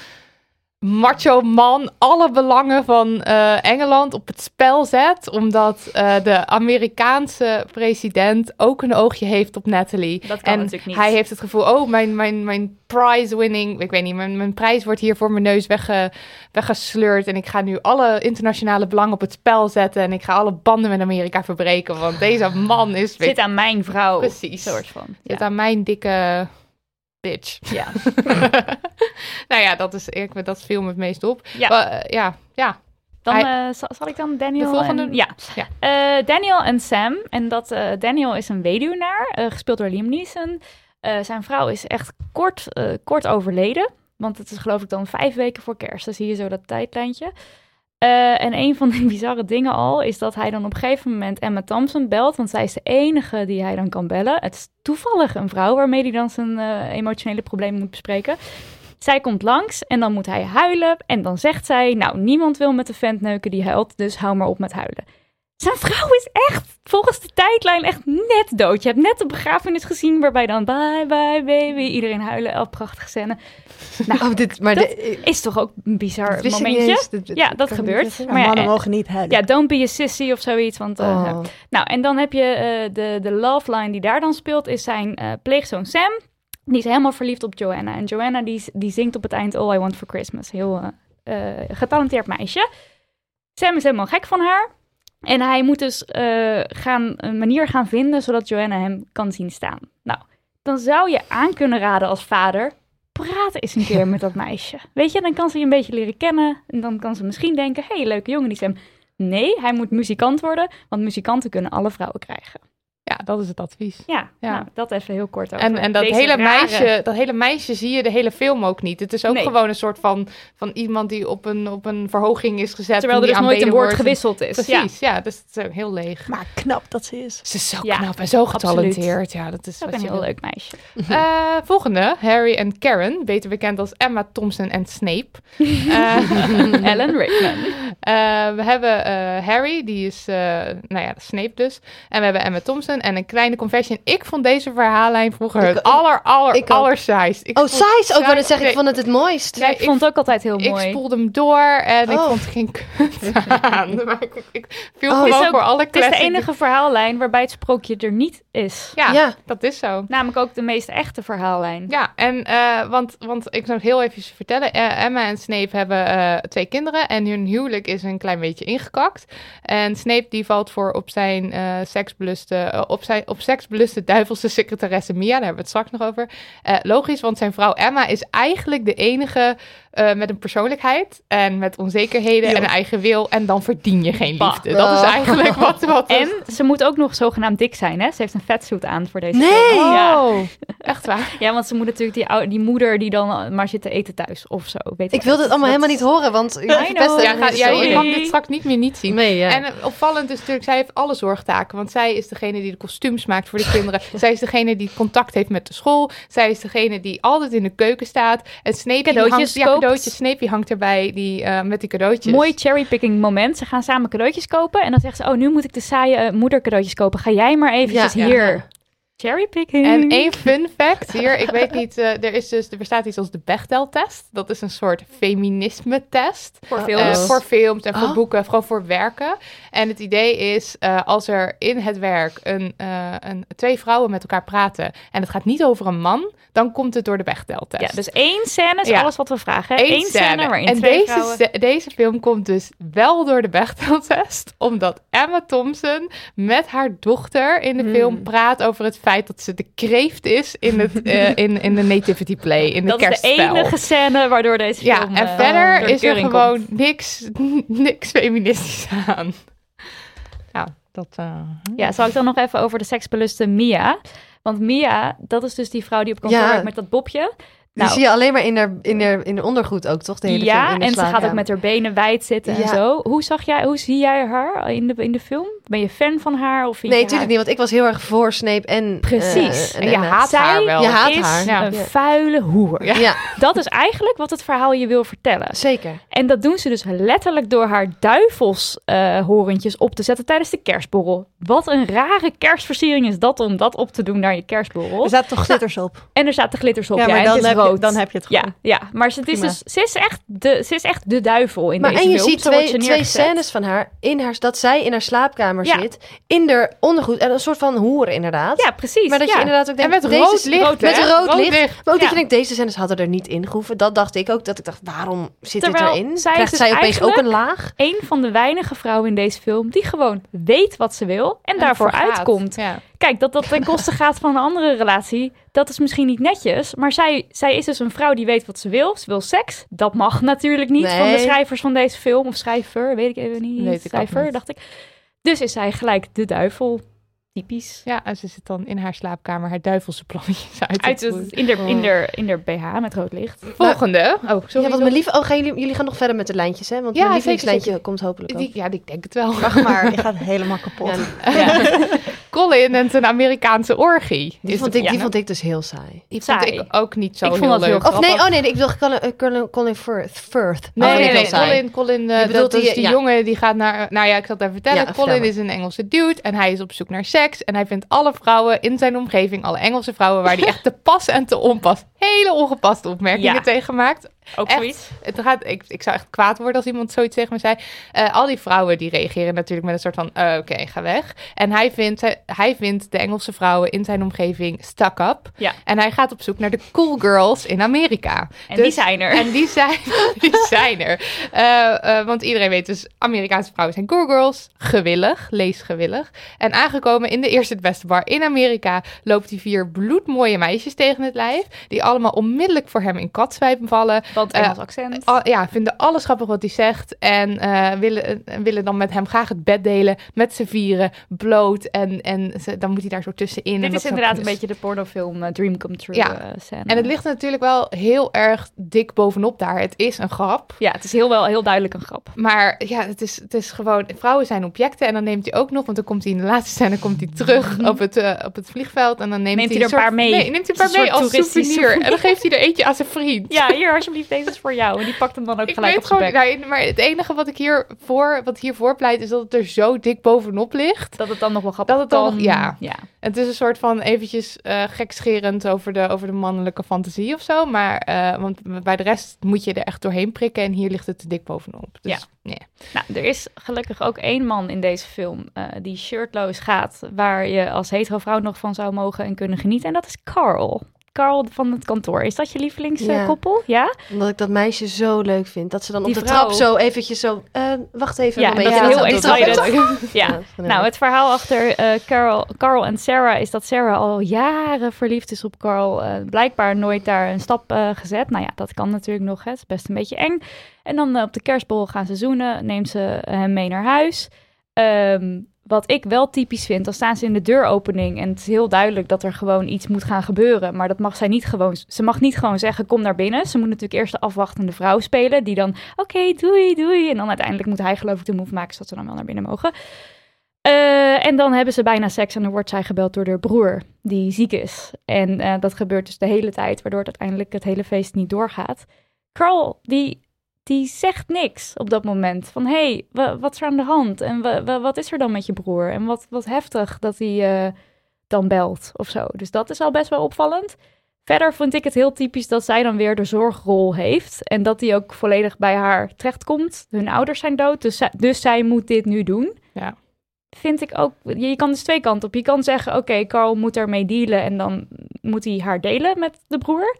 macho man alle belangen van eh, Engeland op het spel zet. Omdat eh, de Amerikaanse president ook een oogje heeft op Natalie. Dat kan en natuurlijk niet. hij heeft het gevoel, oh, mijn, mijn, mijn prize winning, ik weet niet, mijn, mijn prijs wordt hier voor mijn neus wegge, weggesleurd. En ik ga nu alle internationale belangen op het spel zetten. En ik ga alle banden met Amerika verbreken. Want deze man is... Zit aan mijn vrouw. Precies. Soort van. Zit aan mijn dikke bitch. Ja. nou ja, dat, is, ik, dat viel me het meest op. Ja. Eh, ja, ja. Dan Hij- eh, zal, zal ik dan Daniel... De volgende? en- ja. Ja. Eh, Daniel en Sam. En dat Daniel is een weduwnaar, gespeeld door Liam Neeson. Zijn vrouw is echt kort, kort overleden. Want het is geloof ik dan vijf weken voor kerst. Dan zie je zo dat tijdlijntje. Eh, en een van de bizarre dingen al is dat hij dan op een gegeven moment Emma Thompson belt. Want zij is de enige die hij dan kan bellen. Het is toevallig een vrouw waarmee hij dan zijn eh, emotionele problemen moet bespreken. Zij komt langs en dan moet hij huilen. En dan zegt zij, nou, niemand wil met de vent neuken die huilt, dus hou maar op met huilen. Zijn vrouw is echt, volgens de tijdlijn, echt net dood. Je hebt net de begrafenis gezien waarbij dan bye bye baby, iedereen huilen, oh, prachtige scène. Nou, Oh, dit, maar dat de- is toch ook een bizar momentje? eens. Dit- dit ja, dat gebeurt. Maar ja, mannen eh, mogen niet huilen. ja, don't be a sissy of zoiets. Want, eh, Oh. Nou, en dan heb je eh, de, de love line die daar dan speelt, is zijn eh, pleegzoon Sam. Die is helemaal verliefd op Joanna. En Joanna die, die zingt op het eind All I Want For Christmas. Heel getalenteerd meisje. Sam is helemaal gek van haar. En hij moet dus eh, gaan, een manier gaan vinden zodat Joanna hem kan zien staan. Nou, dan zou je aan kunnen raden als vader. Praat eens een keer met dat meisje. Weet je, dan kan ze je een beetje leren kennen. En dan kan ze misschien denken: hé, hey, leuke jongen die Sam. Nee, hij moet muzikant worden, want muzikanten kunnen alle vrouwen krijgen. Ja, dat is het advies. Ja, Ja. Nou, dat even heel kort over En, en dat, deze hele rare- meisje, dat hele meisje zie je de hele film ook niet. Het is ook Nee. gewoon een soort van, van iemand die op een, op een verhoging is gezet. Terwijl er dus nooit een woord gewisseld is. Precies, ja. dus het is heel leeg. Maar knap dat ze is. Ze is zo Ja, knap en zo absoluut. getalenteerd. Ja, dat is ook wat een je heel wil. leuk meisje. Eh, volgende, Harry en Karen, beter bekend als Emma Thompson en Snape. Eh, Alan Rickman. Eh, we hebben eh, Harry, die is, eh, nou ja, Snape dus. En we hebben Emma Thompson. En een kleine confession. Ik vond deze verhaallijn vroeger Ik- het ik- aller, aller, ik ook. allersaaist. Ik Oh, size! Ook wel het zeggen, ik vond het het mooist. nee, ik vond het ook altijd heel ik mooi. spoelde hem door en ik Oh. vond er geen kut aan. Maar ik, ik viel Oh, gewoon het is ook- voor alle Het is de enige verhaallijn waarbij het sprookje er niet is. Ja, Ja. dat is zo. Namelijk ook de meest echte verhaallijn. Ja, en eh, want, want ik zou het heel even vertellen. Eh, Emma en Snape hebben eh, twee kinderen en hun huwelijk is een klein beetje ingekakt. En Snape die valt voor op zijn eh seksbeluste, op zijn op seksbeluste duivelse secretaresse Mia. Daar hebben we het straks nog over. Eh, logisch, want zijn vrouw Emma is eigenlijk de enige eh, met een persoonlijkheid en met onzekerheden en een eigen wil. En dan verdien je geen Bah. liefde. Dat is Oh. eigenlijk wat. wat En ze moet ook nog zogenaamd dik zijn, hè? Ze heeft een vetsuit aan voor deze Nee! film. Ja. Oh, echt waar. ja, want ze moet natuurlijk die, ou- die moeder die dan maar zit te eten thuis of zo. Weet Ik wil dit allemaal helemaal niet horen, want Ja, het. ga, ja, je mag dit straks niet meer niet zien. Nee, ja. En eh, opvallend is natuurlijk, zij heeft alle zorgtaken. Want zij is degene die de kostuums maakt voor de kinderen. zij is degene die contact heeft met de school. Zij is degene die altijd in de keuken staat. En Snape die Cadeautjes hangt, ja, koopt. cadeautjes. Snape die hangt erbij die, eh, met die cadeautjes. Mooi cherrypicking moment. Ze gaan samen cadeautjes kopen. En dan zegt ze, oh, nu moet ik de saaie eh, moedercadeautjes kopen. Ga jij maar eventjes Ja, ja, hier. Cherrypicking. En één fun fact hier, ik weet niet, eh, er, is dus, er bestaat iets als de Bechdel-test. Dat is een soort feminisme-test. Voor Eh, films. voor films en voor Oh. boeken, gewoon voor werken. En het idee is, eh, als er in het werk een, een, twee vrouwen met elkaar praten... en het gaat niet over een man, dan komt het door de Bechdel-test. ja, dus één scène is Ja. alles wat we vragen. Eén Eén scène, waarin en twee deze, vrouwen... deze film komt dus wel door de Bechdel-test, omdat Emma Thompson met haar dochter in de Hmm. film praat over het feit dat ze de kreeft is in, het, eh, in, in de nativity play, in Dat de is de kerstspel. enige scène waardoor deze ja, film... en eh, verder is er gewoon komt. niks, niks feministisch aan. Ja, dat... eh, Ja, zal ik dan nog even over de seksbeluste Mia? Want Mia, dat is dus die vrouw die op kantoor Ja. werkt met dat bobje. Die zie je alleen maar in haar, in haar, in haar ondergoed ook, toch? De hele film, ja, in de en ze gaat ook met haar benen wijd zitten en zo. Hoe zag jij, hoe zie jij haar in de, in de film? Ben je fan van haar? Of Nee, natuurlijk haar... niet, want ik was heel erg voor Snape en Precies. eh, En je haat Zij haar wel. Je haat is haar. Ja. een Ja. vuile hoer. Ja. Ja, Dat is eigenlijk wat het verhaal je wil vertellen. zeker. En dat doen ze dus letterlijk door haar duivelshorentjes op te zetten tijdens de kerstborrel. Wat een rare kerstversiering is dat om dat op te doen naar je kerstborrel. Er zaten toch glitters op? En er zaten glitters op. Ja, maar dan je groot. dan heb je het gewoon. Ja, ja, maar ze, het is Prima. dus, ze, is echt de, ze is echt de duivel in Maar deze en je film. ziet twee, ze twee scènes van haar, in haar dat zij in haar slaapkamer Ja. zit, in haar ondergoed en een soort van hoer inderdaad. Ja, precies. Maar dat je inderdaad ook En denkt, met deze rood licht, met rood, Rood licht. licht. Maar ook dat je denkt, deze scènes hadden er niet in gehoeven. Dat dacht ik ook, dat ik dacht, waarom zit Terwijl dit erin? zij is Krijgt dus zij opeens ook een laag? Een van de weinige vrouwen in deze film die gewoon weet wat ze wil en, daarvoor uitkomt. Ja. Kijk, dat dat ten koste gaat van een andere relatie, dat is misschien niet netjes. Maar zij, zij is dus een vrouw die weet wat ze wil. Ze wil seks. Dat mag natuurlijk niet van de schrijvers van deze film. Of schrijver, weet ik even niet. Weet ik ook schrijver, niet. dacht ik. Dus is zij gelijk de duivel. Typisch. ja, en ze zit dan in haar slaapkamer haar duivelse plannetjes uit Uit het, in, de, in, de, in de BH met rood licht. Volgende. Oh, sorry. ja, want mijn lieve, oh, gaan jullie, jullie gaan nog verder met de lijntjes, hè? Want Ja, mijn lievelingslijntje zeker. komt hopelijk ook. Die, ja, ik denk het wel. Wacht maar, je gaat helemaal kapot. Ja, Colin en zijn Amerikaanse orgie. die, Is vond ik, die vond ik dus heel saai. die vond ik ook niet zo Ik vond heel dat leuk. heel Of nee, oh nee, ik bedoel Colin, Colin, Colin Firth. Firth. Nee, Oh, nee, nee. saai. Colin, Colin eh, dat is die- die ja. jongen die gaat naar... Nou ja, ik zal het even vertellen. Ja, Colin is een Engelse dude en hij is op zoek naar seks. En hij vindt alle vrouwen in zijn omgeving, alle Engelse vrouwen, waar hij echt te pas en te onpas, hele ongepaste opmerkingen Ja. tegen maakt. Ook Echt? zoiets. Het gaat, ik, ik zou echt kwaad worden als iemand zoiets tegen me zei. Eh, al die vrouwen die reageren natuurlijk met een soort van, eh, oké, ga weg. En hij vindt, hij, hij vindt de Engelse vrouwen in zijn omgeving stuck up. Ja. En hij gaat op zoek naar de cool girls in Amerika. En Dus- die zijn er. En die zijn, die zijn er. Eh, want iedereen weet dus, Amerikaanse vrouwen zijn cool girls. Gewillig, leesgewillig. En aangekomen in de eerste het beste bar in Amerika... loopt hij vier bloedmooie meisjes tegen het lijf... die allemaal onmiddellijk voor hem in katzwijpen vallen. Want Eh, Engels accent. Al- ja, vinden alles grappig wat hij zegt. En eh, willen, eh, willen dan met hem graag het bed delen. Met z'n vieren, bloot. En, en ze- dan moet hij daar zo tussenin. en Dit is inderdaad een beetje de pornofilm Dream Come True Ja. scène. En het ligt natuurlijk wel heel erg dik bovenop daar. Het is een grap. Ja, het is heel, wel, heel duidelijk een grap. Maar ja, het is, het is gewoon... Vrouwen zijn objecten. En dan neemt hij ook nog... Want dan komt hij in de laatste scène komt hij terug op het, op het vliegveld. En dan neemt, Neemt hij hij er een paar mee. Nee, neemt hij een paar mee als soort souvenir. En dan geeft hij er eentje aan zijn vriend. Ja, hier alsjeblieft, deze is voor jou. En die pakt hem dan ook Ik gelijk weet op gewoon, nou, maar het enige wat ik hiervoor, wat hiervoor pleit, is dat het er zo dik bovenop ligt. Dat het dan nog wel grappig Dat het dan kan. ja. ja. Het is een soort van eventjes eh gekscherend over de, over de mannelijke fantasie of zo. Maar eh, want bij de rest moet je er echt doorheen prikken en hier ligt het te dik bovenop. Dus, Ja. nee. Nou, er is gelukkig ook één man in deze film eh, die shirtloos gaat, waar je als hetero vrouw nog van zou mogen en kunnen genieten. En dat is Carl. Carl van het kantoor. Is dat je Ja. lievelingskoppel? Ja. Omdat ik dat meisje zo leuk vind. Dat ze dan Die op de vrouw. trap zo eventjes zo... eh, wacht even. Ja, dat is heel excited. Ja. ik Nou, het verhaal achter eh, Carl, Carl en Sarah is dat Sarah al jaren verliefd is op Carl. eh, blijkbaar nooit daar een stap gezet. Nou ja, dat kan natuurlijk nog. hè. Het is best een beetje eng. En dan op de kerstbol gaan ze zoenen. Neemt ze hem mee naar huis. Ehm, wat ik wel typisch vind, dan staan ze in de deuropening en het is heel duidelijk dat er gewoon iets moet gaan gebeuren. Maar dat mag zij niet gewoon, ze mag niet gewoon zeggen, kom naar binnen. Ze moet natuurlijk eerst de afwachtende vrouw spelen, die dan, oké, doei, doei. En dan uiteindelijk moet hij geloof ik de move maken, zodat ze dan wel naar binnen mogen. Eh, en dan hebben ze bijna seks en dan wordt zij gebeld door haar broer, die ziek is. En eh, dat gebeurt dus de hele tijd, waardoor het uiteindelijk het hele feest niet doorgaat. Carl, die, die zegt niks op dat moment. Van, hé, hey, wa- wat is er aan de hand? En wa- wa- wat is er dan met je broer? En wat, wat heftig dat hij eh, dan belt of zo. Dus dat is al best wel opvallend. Verder vond ik het heel typisch dat zij dan weer de zorgrol heeft. En dat die ook volledig bij haar terechtkomt. Hun ouders zijn dood, dus zij, dus zij moet dit nu doen. Ja. Vind ik ook. Je je kan dus twee kanten op. Je kan zeggen: Oké, Carl moet ermee dealen. En dan moet hij haar delen met de broer.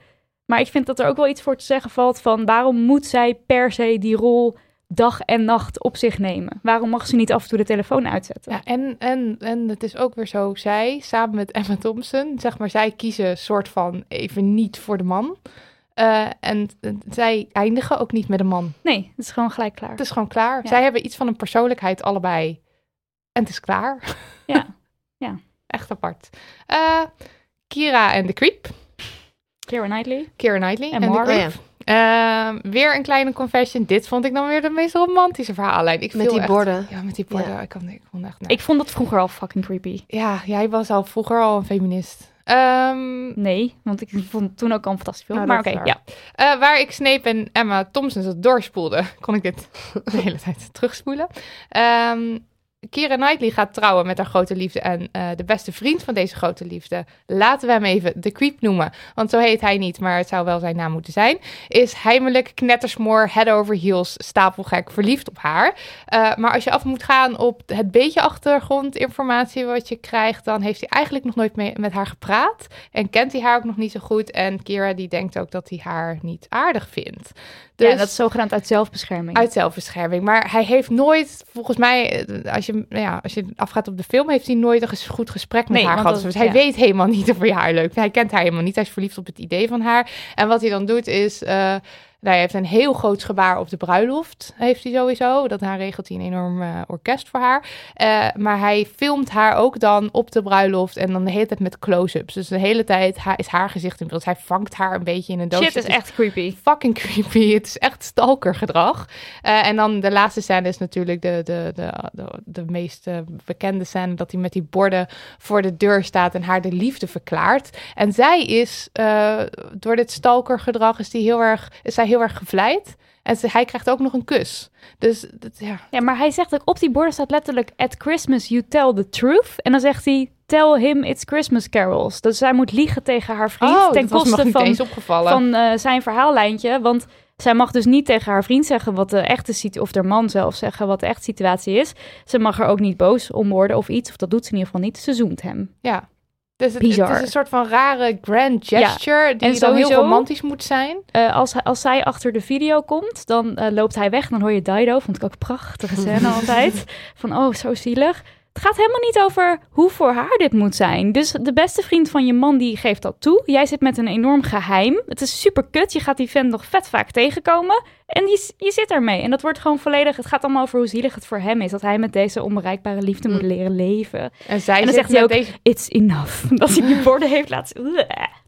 Maar ik vind dat er ook wel iets voor te zeggen valt van waarom moet zij per se die rol dag en nacht op zich nemen? Waarom mag ze niet af en toe de telefoon uitzetten? Ja, en, en, en het is ook weer zo, zij samen met Emma Thompson, zeg maar, zij kiezen soort van even niet voor de man. Eh, en zij eindigen ook niet met een man. Nee, het is gewoon gelijk klaar. Het is gewoon klaar. Ja. Zij hebben iets van een persoonlijkheid allebei. En het is klaar. Ja, ja. Echt apart. Eh, Kira en de Creep. Keira Knightley. Keira Knightley En en. Creep. Ehm, weer een kleine confession. Dit vond ik dan weer de meest romantische verhaallijn. Ik Met viel die echt- borden. Ja, met die borden. Ja. Ik, vond, ik vond echt... Ik vond dat vroeger al fucking creepy. Ja, jij was al vroeger al een feminist. Ehm, Nee, want ik vond het toen ook al een fantastisch film. Nou, maar oké, ja. waar. Eh, waar ik Snape en Emma Thompson doorspoelde, kon ik dit de hele tijd terugspoelen. Ehm, Keira Knightley gaat trouwen met haar grote liefde en eh, de beste vriend van deze grote liefde, laten we hem even de creep noemen, want zo heet hij niet, maar het zou wel zijn naam moeten zijn, is heimelijk knettersmoor, head over heels, stapelgek, verliefd op haar. Uh, maar als je af moet gaan op het beetje achtergrondinformatie wat je krijgt, dan heeft hij eigenlijk nog nooit met haar gepraat en kent hij haar ook nog niet zo goed en Keira die denkt ook dat hij haar niet aardig vindt. Dus, ja, dat is zogenaamd uit zelfbescherming. Uit zelfbescherming. Maar hij heeft nooit, volgens mij, als je, nou ja, als je afgaat op de film, heeft hij nooit een goed gesprek met haar gehad. dus hij weet helemaal niet of hij haar leuk vindt. Hij kent haar helemaal niet. Hij is verliefd op het idee van haar. En wat hij dan doet is... Uh, hij heeft een heel groot gebaar op de bruiloft, heeft hij sowieso. Dat hij regelt hij een enorm uh, orkest voor haar. Uh, maar hij filmt haar ook dan op de bruiloft en dan de hele tijd met close-ups. Dus de hele tijd is haar gezicht in beeld. Hij vangt haar een beetje in een doosje. Shit, is echt creepy. Fucking creepy. Het is echt stalkergedrag. Uh, en dan de laatste scène is natuurlijk de, de, de, de, de meest bekende scène... dat hij met die borden voor de deur staat en haar de liefde verklaart. En zij is, door dit stalkergedrag, is, die heel erg, is zij heel erg gevleid. En ze, hij krijgt ook nog een kus. Dus dat, ja. Ja, maar hij zegt ook op die borden staat letterlijk... At Christmas you tell the truth. En dan zegt hij... Tell him it's Christmas carols. Dus zij moet liegen tegen haar vriend... Oh, ten koste van, van uh, zijn verhaallijntje. Want zij mag dus niet tegen haar vriend zeggen wat de echte situatie... of haar man zelf zeggen wat de echte situatie is. Ze mag er ook niet boos om worden of iets. Of dat doet ze in ieder geval niet. Ze zoemt hem. Ja. Dus het, het, is een soort van rare grand gesture ja. die en sowieso, heel romantisch moet zijn. Uh, als, als zij achter de video komt, dan uh, loopt hij weg. Dan hoor je Dido, vond ik ook een prachtige scène altijd. Van, oh, zo zielig. Het gaat helemaal niet over hoe voor haar dit moet zijn. Dus de beste vriend van je man, die geeft dat toe. Jij zit met een enorm geheim. Het is super kut. Je gaat die vent nog vet vaak tegenkomen. En die, je zit ermee. En dat wordt gewoon volledig... Het gaat allemaal over hoe zielig het voor hem is. Dat hij met deze onbereikbare liefde moet leren leven. En, zij en dan zegt hij ook, deze... it's enough. Dat hij die borden heeft laten...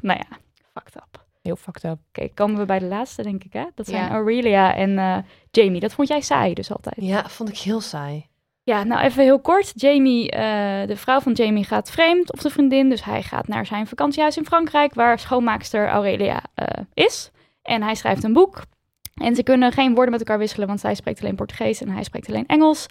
Nou ja, fucked up. Heel fucked up. Oké, okay, komen we bij de laatste, denk ik, hè? Dat zijn ja. Aurelia en uh, Jamie. Dat vond jij saai dus altijd. Ja, vond ik heel saai. Ja, nou even heel kort. Jamie, uh, de vrouw van Jamie gaat vreemd, of de vriendin. Dus hij gaat naar zijn vakantiehuis in Frankrijk, waar schoonmaakster Aurelia uh, is. En hij schrijft een boek. En ze kunnen geen woorden met elkaar wisselen, want zij spreekt alleen Portugees en hij spreekt alleen Engels.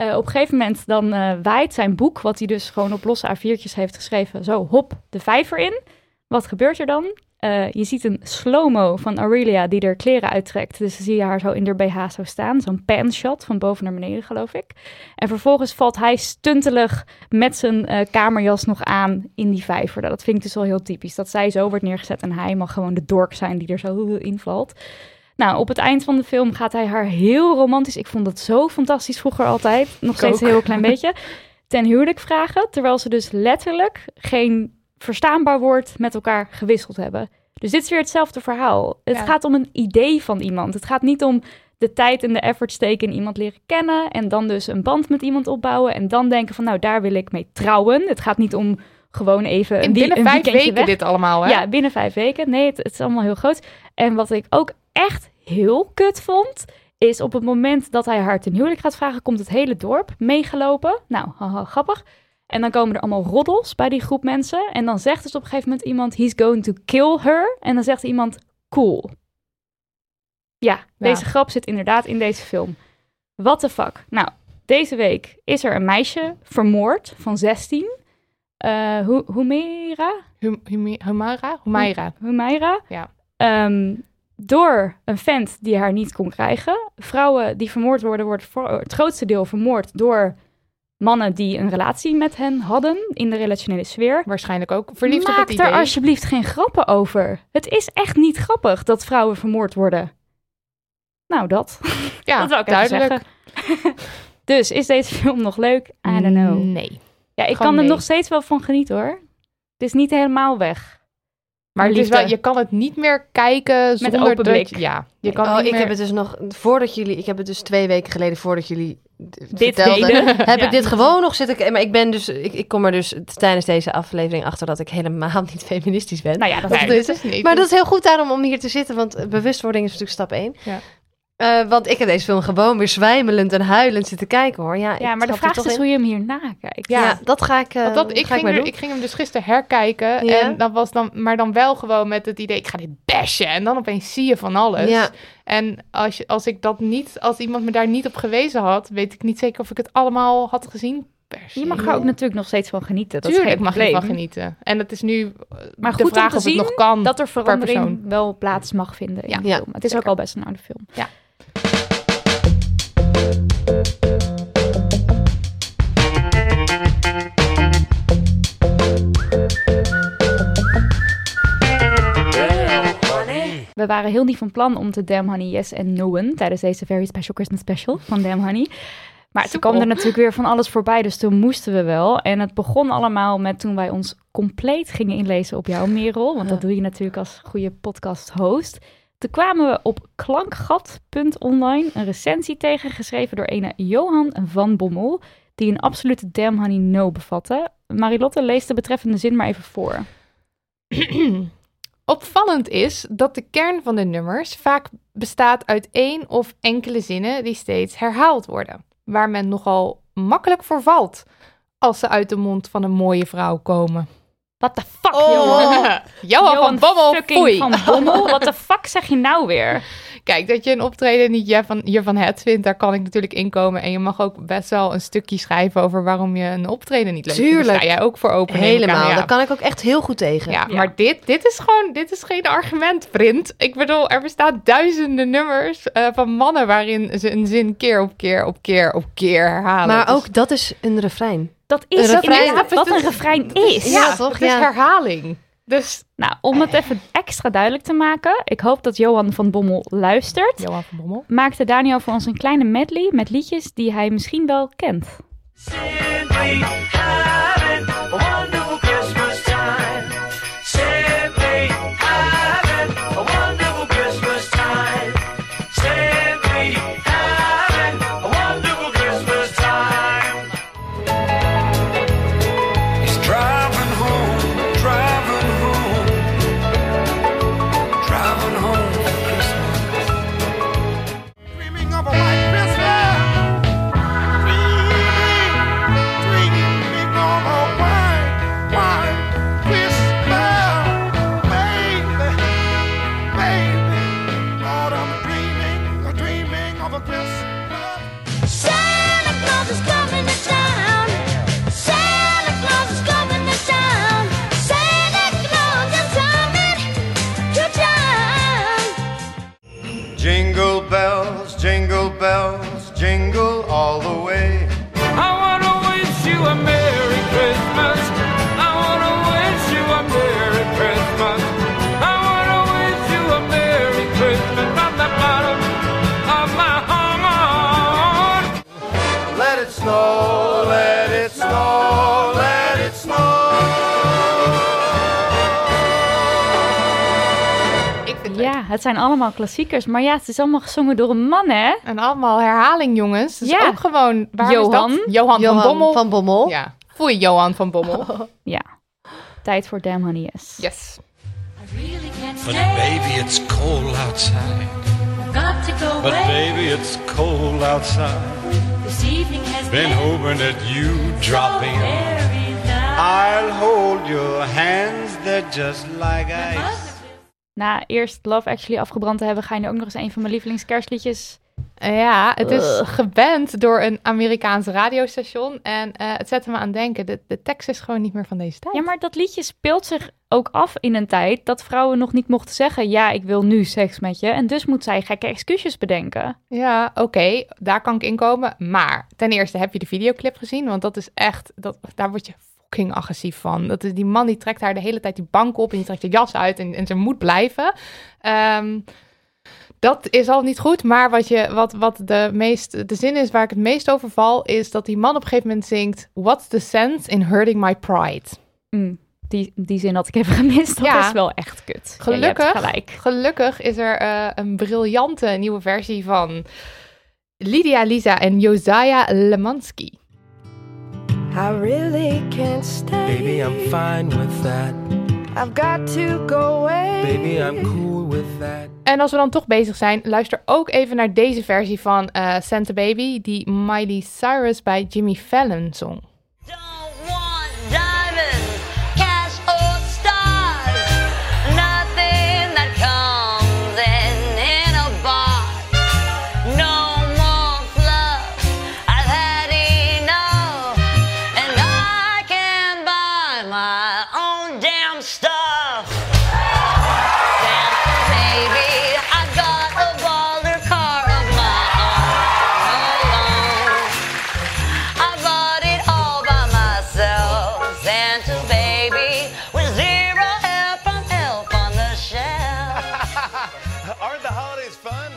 Uh, op een gegeven moment dan waait zijn boek, wat hij dus gewoon op losse A4'tjes heeft geschreven, zo hop de vijver in. Wat gebeurt er dan? Uh, je ziet een slow-mo van Aurelia die er kleren uittrekt. Dus dan zie je haar zo in de BH zo staan. Zo'n pan-shot van boven naar beneden, geloof ik. En vervolgens valt hij stuntelig met zijn uh, kamerjas nog aan in die vijver. Dat vind ik dus wel heel typisch. Dat zij zo wordt neergezet en hij mag gewoon de dork zijn die er zo invalt. Nou, op het eind van de film gaat hij haar heel romantisch. Ik vond het zo fantastisch vroeger altijd. Nog steeds een heel klein beetje. Ten huwelijk vragen. Terwijl ze dus letterlijk geen verstaanbaar woord met elkaar gewisseld hebben. Dus dit is weer hetzelfde verhaal. Het gaat om een idee van iemand. Het gaat niet om de tijd en de effort steken in iemand leren kennen en dan dus een band met iemand opbouwen en dan denken van nou daar wil ik mee trouwen. Het gaat niet om gewoon even in binnen een vijf weken weg. dit allemaal hè? Ja, binnen vijf weken. Nee, het, het is allemaal heel groot. En wat ik ook echt heel kut vond, is op het moment dat hij haar ten huwelijk gaat vragen, komt het hele dorp meegelopen. Nou, haha, grappig. En dan komen er allemaal roddels bij die groep mensen. En dan zegt dus op een gegeven moment iemand: He's going to kill her. En dan zegt iemand: Cool. Ja, deze grap zit inderdaad in deze film. What the fuck? Nou, deze week is er een meisje vermoord van 16. Uh, Humaira? Humaira? Humaira. Humaira. Ja. Um, door een vent die haar niet kon krijgen. Vrouwen die vermoord worden, wordt voor het grootste deel vermoord door mannen die een relatie met hen hadden in de relationele sfeer. Waarschijnlijk ook verliefd Maak op het idee. er alsjeblieft geen grappen over. Het is echt niet grappig dat vrouwen vermoord worden. Nou, dat. Ja, dat wil ik duidelijk. dus is deze film nog leuk? I don't know. Nee. Ja, ik kan er nog steeds wel van genieten hoor. Het is niet helemaal weg. Maar het is wel, je kan het niet meer kijken zonder Met open blik. Dat, ja, je kan oh, niet ik meer... heb het dus nog voordat jullie, ik heb het dus twee weken geleden voordat jullie dit vertelden, deden. heb Ja. ik dit gewoon nog zitten. Maar ik ben dus, ik, ik kom er dus tijdens deze aflevering achter dat ik helemaal niet feministisch ben. Nou ja, dat Dat is Nee, is- dat is niet. Maar dat is heel goed daarom om hier te zitten, want bewustwording is natuurlijk stap één. Ja. Eh, want ik heb deze film gewoon weer zwijmelend en huilend zitten kijken hoor. Ja, Ja, ik maar de vraag is in. hoe je hem hierna kijkt. Ja, dat ga ik, eh, Want dat, ik, ga ik ging maar er- doen. ik ging hem dus gisteren herkijken. Ja. En dat was dan, maar dan wel gewoon met het idee, ik ga dit bashen. En dan opeens zie je van alles. Ja. En als, je, als ik dat niet, als iemand me daar niet op gewezen had, weet ik niet zeker of ik het allemaal had gezien. Je mag er ook natuurlijk nog steeds van genieten. Dat Tuurlijk mag je ervan genieten. En het is nu eh, Maar de goed vraag om te of zien het nog kan. dat er per verandering persoon. wel plaats mag vinden in Ja. de film. Het is ook al best een oude film. Ja. We waren heel niet van plan om te Damn Honey Yes en Noen tijdens deze very special Christmas special van Damn Honey. Maar toen kwam er natuurlijk weer van alles voorbij, dus toen moesten we wel. En het begon allemaal met toen wij ons compleet gingen inlezen op jou, Merel. Want dat doe je natuurlijk als goede podcast-host. Toen kwamen we op klankgat.online een recensie tegen, geschreven door ene Johan van Bommel, die een absolute Damn Honey No bevatte. Marilotte leest de betreffende zin maar even voor. Opvallend is dat de kern van de nummers vaak bestaat uit één of enkele zinnen die steeds herhaald worden, waar men nogal makkelijk voor valt als ze uit de mond van een mooie vrouw komen. What the fuck, Oh. Johan? Johan van Bommel, fucking foei. van Bommel. Wat de fuck zeg je nou weer? Kijk, dat je een optreden niet hiervan, hiervan het vindt, daar kan ik natuurlijk inkomen. En je mag ook best wel een stukje schrijven over waarom je een optreden niet leuk vindt. Tuurlijk. Daar sta jij ook voor open. aan, Helemaal, ja. daar kan ik ook echt heel goed tegen. Ja, maar dit, dit is gewoon, dit is geen argument, Print. Ik bedoel, er bestaan duizenden nummers eh, van mannen waarin ze een zin keer op keer op keer op keer herhalen. Maar Dus- ook dat is een refrein. Dat Een is refrein. inderdaad wat een refrein is. ja, ja, toch? Het is Ja. herhaling. Dus Nou, om het even extra duidelijk te maken. Ik hoop dat Johan van Bommel luistert. Johan van Bommel. Maakte Daniel voor ons een kleine medley met liedjes die hij misschien wel kent. Simply snow, let it snow, let it snow. Ik vind het Ja, het zijn allemaal klassiekers. Maar ja, het is allemaal gezongen door een man, hè? En allemaal herhaling, jongens. Dus Ja. ook gewoon... Waar Johan. Is dat? Johan, Johan van Bommel. van Bommel. Ja. Foei, Johan van Bommel. Ja. Tijd voor Damn Honey Yes. Yes. But Baby, it's cold outside. got to go But baby, it's cold outside. This evening has Been hoping that you drop in. very nice. I'll hold your hands, they're just like ice. Na eerst Love Actually afgebrand te hebben, ga je nu ook nog eens een van mijn lievelingskerstliedjes. Ja, het is geband door een Amerikaans radiostation. En eh, het zette me aan denken. De, de tekst is gewoon niet meer van deze tijd. Ja, maar dat liedje speelt zich ook af in een tijd dat vrouwen nog niet mochten zeggen: Ja, ik wil nu seks met je. En dus moet zij gekke excuses bedenken. Ja, oké, daar kan ik in komen. Maar ten eerste heb je de videoclip gezien, want dat is echt, dat, daar word je fucking agressief van. Dat is die man die trekt haar de hele tijd die bank op en die trekt de jas uit en, en ze moet blijven. Ehm, dat is al niet goed, maar wat, je, wat, wat de, meest, de zin is waar ik het meest over val, is dat die man op een gegeven moment zingt: What's the sense in hurting my pride? Mm, die, die zin had ik even gemist. Dat Ja. is wel echt kut. Gelukkig, gelukkig is er eh, een briljante nieuwe versie van Lydia Lisa en Josiah Lemansky. I really can't stay. Baby, I'm fine with that. I've got to go away. Baby, I'm cool with that. En als we dan toch bezig zijn, luister ook even naar deze versie van eh, Santa Baby, die Miley Cyrus bij Jimmy Fallon zong.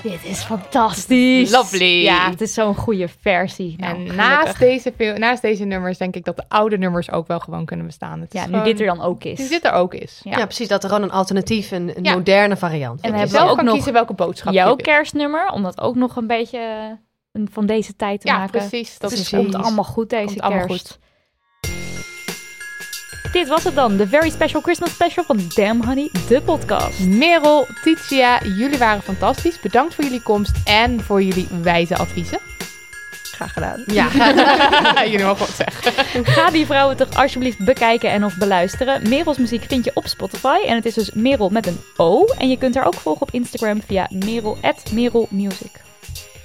Dit is fantastisch. Lovely. Ja, het is zo'n goede versie. Nou, en gelukkig. naast deze, veel- naast deze nummers denk ik dat de oude nummers ook wel gewoon kunnen bestaan. Het is Ja, nu gewoon- dit er dan ook is. Nu dit er ook is. Ja. precies. Dat er gewoon een alternatief, een, een Ja. moderne variant En dan is. hebben we zelf ook kan nog kiezen welke boodschap je jouw kerstnummer, om dat ook nog een beetje een- van deze tijd te Ja, maken. precies. Dat is het komt allemaal goed deze Komt allemaal kerst. Dit was het dan, de Very Special Christmas Special van Damn Honey, de podcast. Merel, Titia, jullie waren fantastisch. Bedankt voor jullie komst en voor jullie wijze adviezen. Graag gedaan. Ja, jullie mogen wat zeggen. Ga die vrouwen toch alsjeblieft bekijken en of beluisteren. Merels muziek vind je op Spotify. En het is dus Merel met een O. En je kunt haar ook volgen op Instagram via Merel,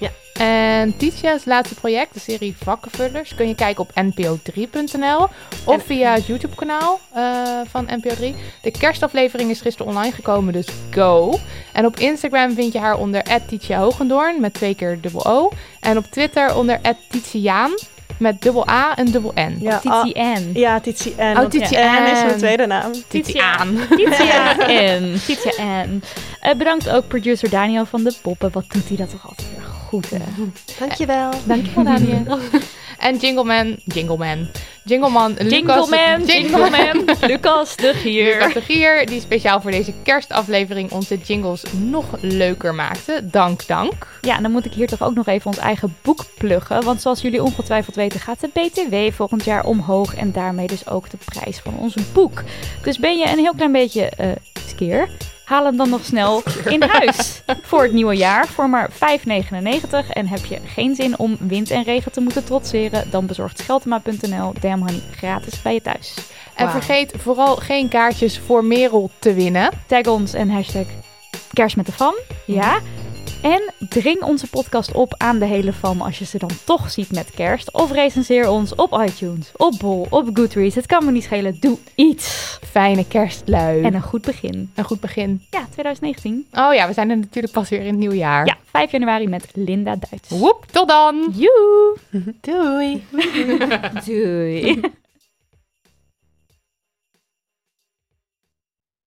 @merelmusic. En Titia's laatste project, de serie Vakkenvullers, kun je kijken op npo3.nl of via het YouTube-kanaal eh, van NPO3. De kerstaflevering is gisteren online gekomen, dus go. En op Instagram vind je haar onder Titia Hogendoorn met twee keer dubbel O. En op Twitter onder Titiaan met dubbel A en dubbel N. Ja, Titie ah, N. Ja, Titie N. Oh, Titie N is mijn tweede naam. Titiaan. Titia N. Titia N. Eh, bedankt ook producer Daniel van de Poppen. Wat doet hij dat toch altijd weer goed, hè? Dankjewel. Dankjewel, Daniel. en Jingleman, Jingleman, Jingleman, Lucas, Jingleman, Jingleman, Lucas de Gier. Lucas de Gier, die speciaal voor deze kerstaflevering onze jingles nog leuker maakte. Dank, dank. Ja, en dan moet ik hier toch ook nog even ons eigen boek pluggen. Want zoals jullie ongetwijfeld weten gaat de BTW volgend jaar omhoog. En daarmee dus ook de prijs van ons boek. Dus ben je een heel klein beetje eh skeer? Haal hem dan nog snel in huis voor het nieuwe jaar voor maar 5,99. En heb je geen zin om wind en regen te moeten trotseren, dan bezorgt Scheltema.nl Damn Honey gratis bij je thuis. En vergeet vooral geen kaartjes voor Merel te winnen. Tag ons en hashtag kerst met de fam. Ja. En dring onze podcast op aan de hele fam als je ze dan toch ziet met kerst. Of recenseer ons op iTunes, op Bol, op Goodreads. Het kan me niet schelen. Doe iets. Fijne kerstlui. En een goed begin. Een goed begin. Ja, 2019. Oh ja, we zijn er natuurlijk pas weer in het nieuwe jaar. Ja, 5 januari met Linda Duits. Woep, tot dan. Joe. Doei. Doei.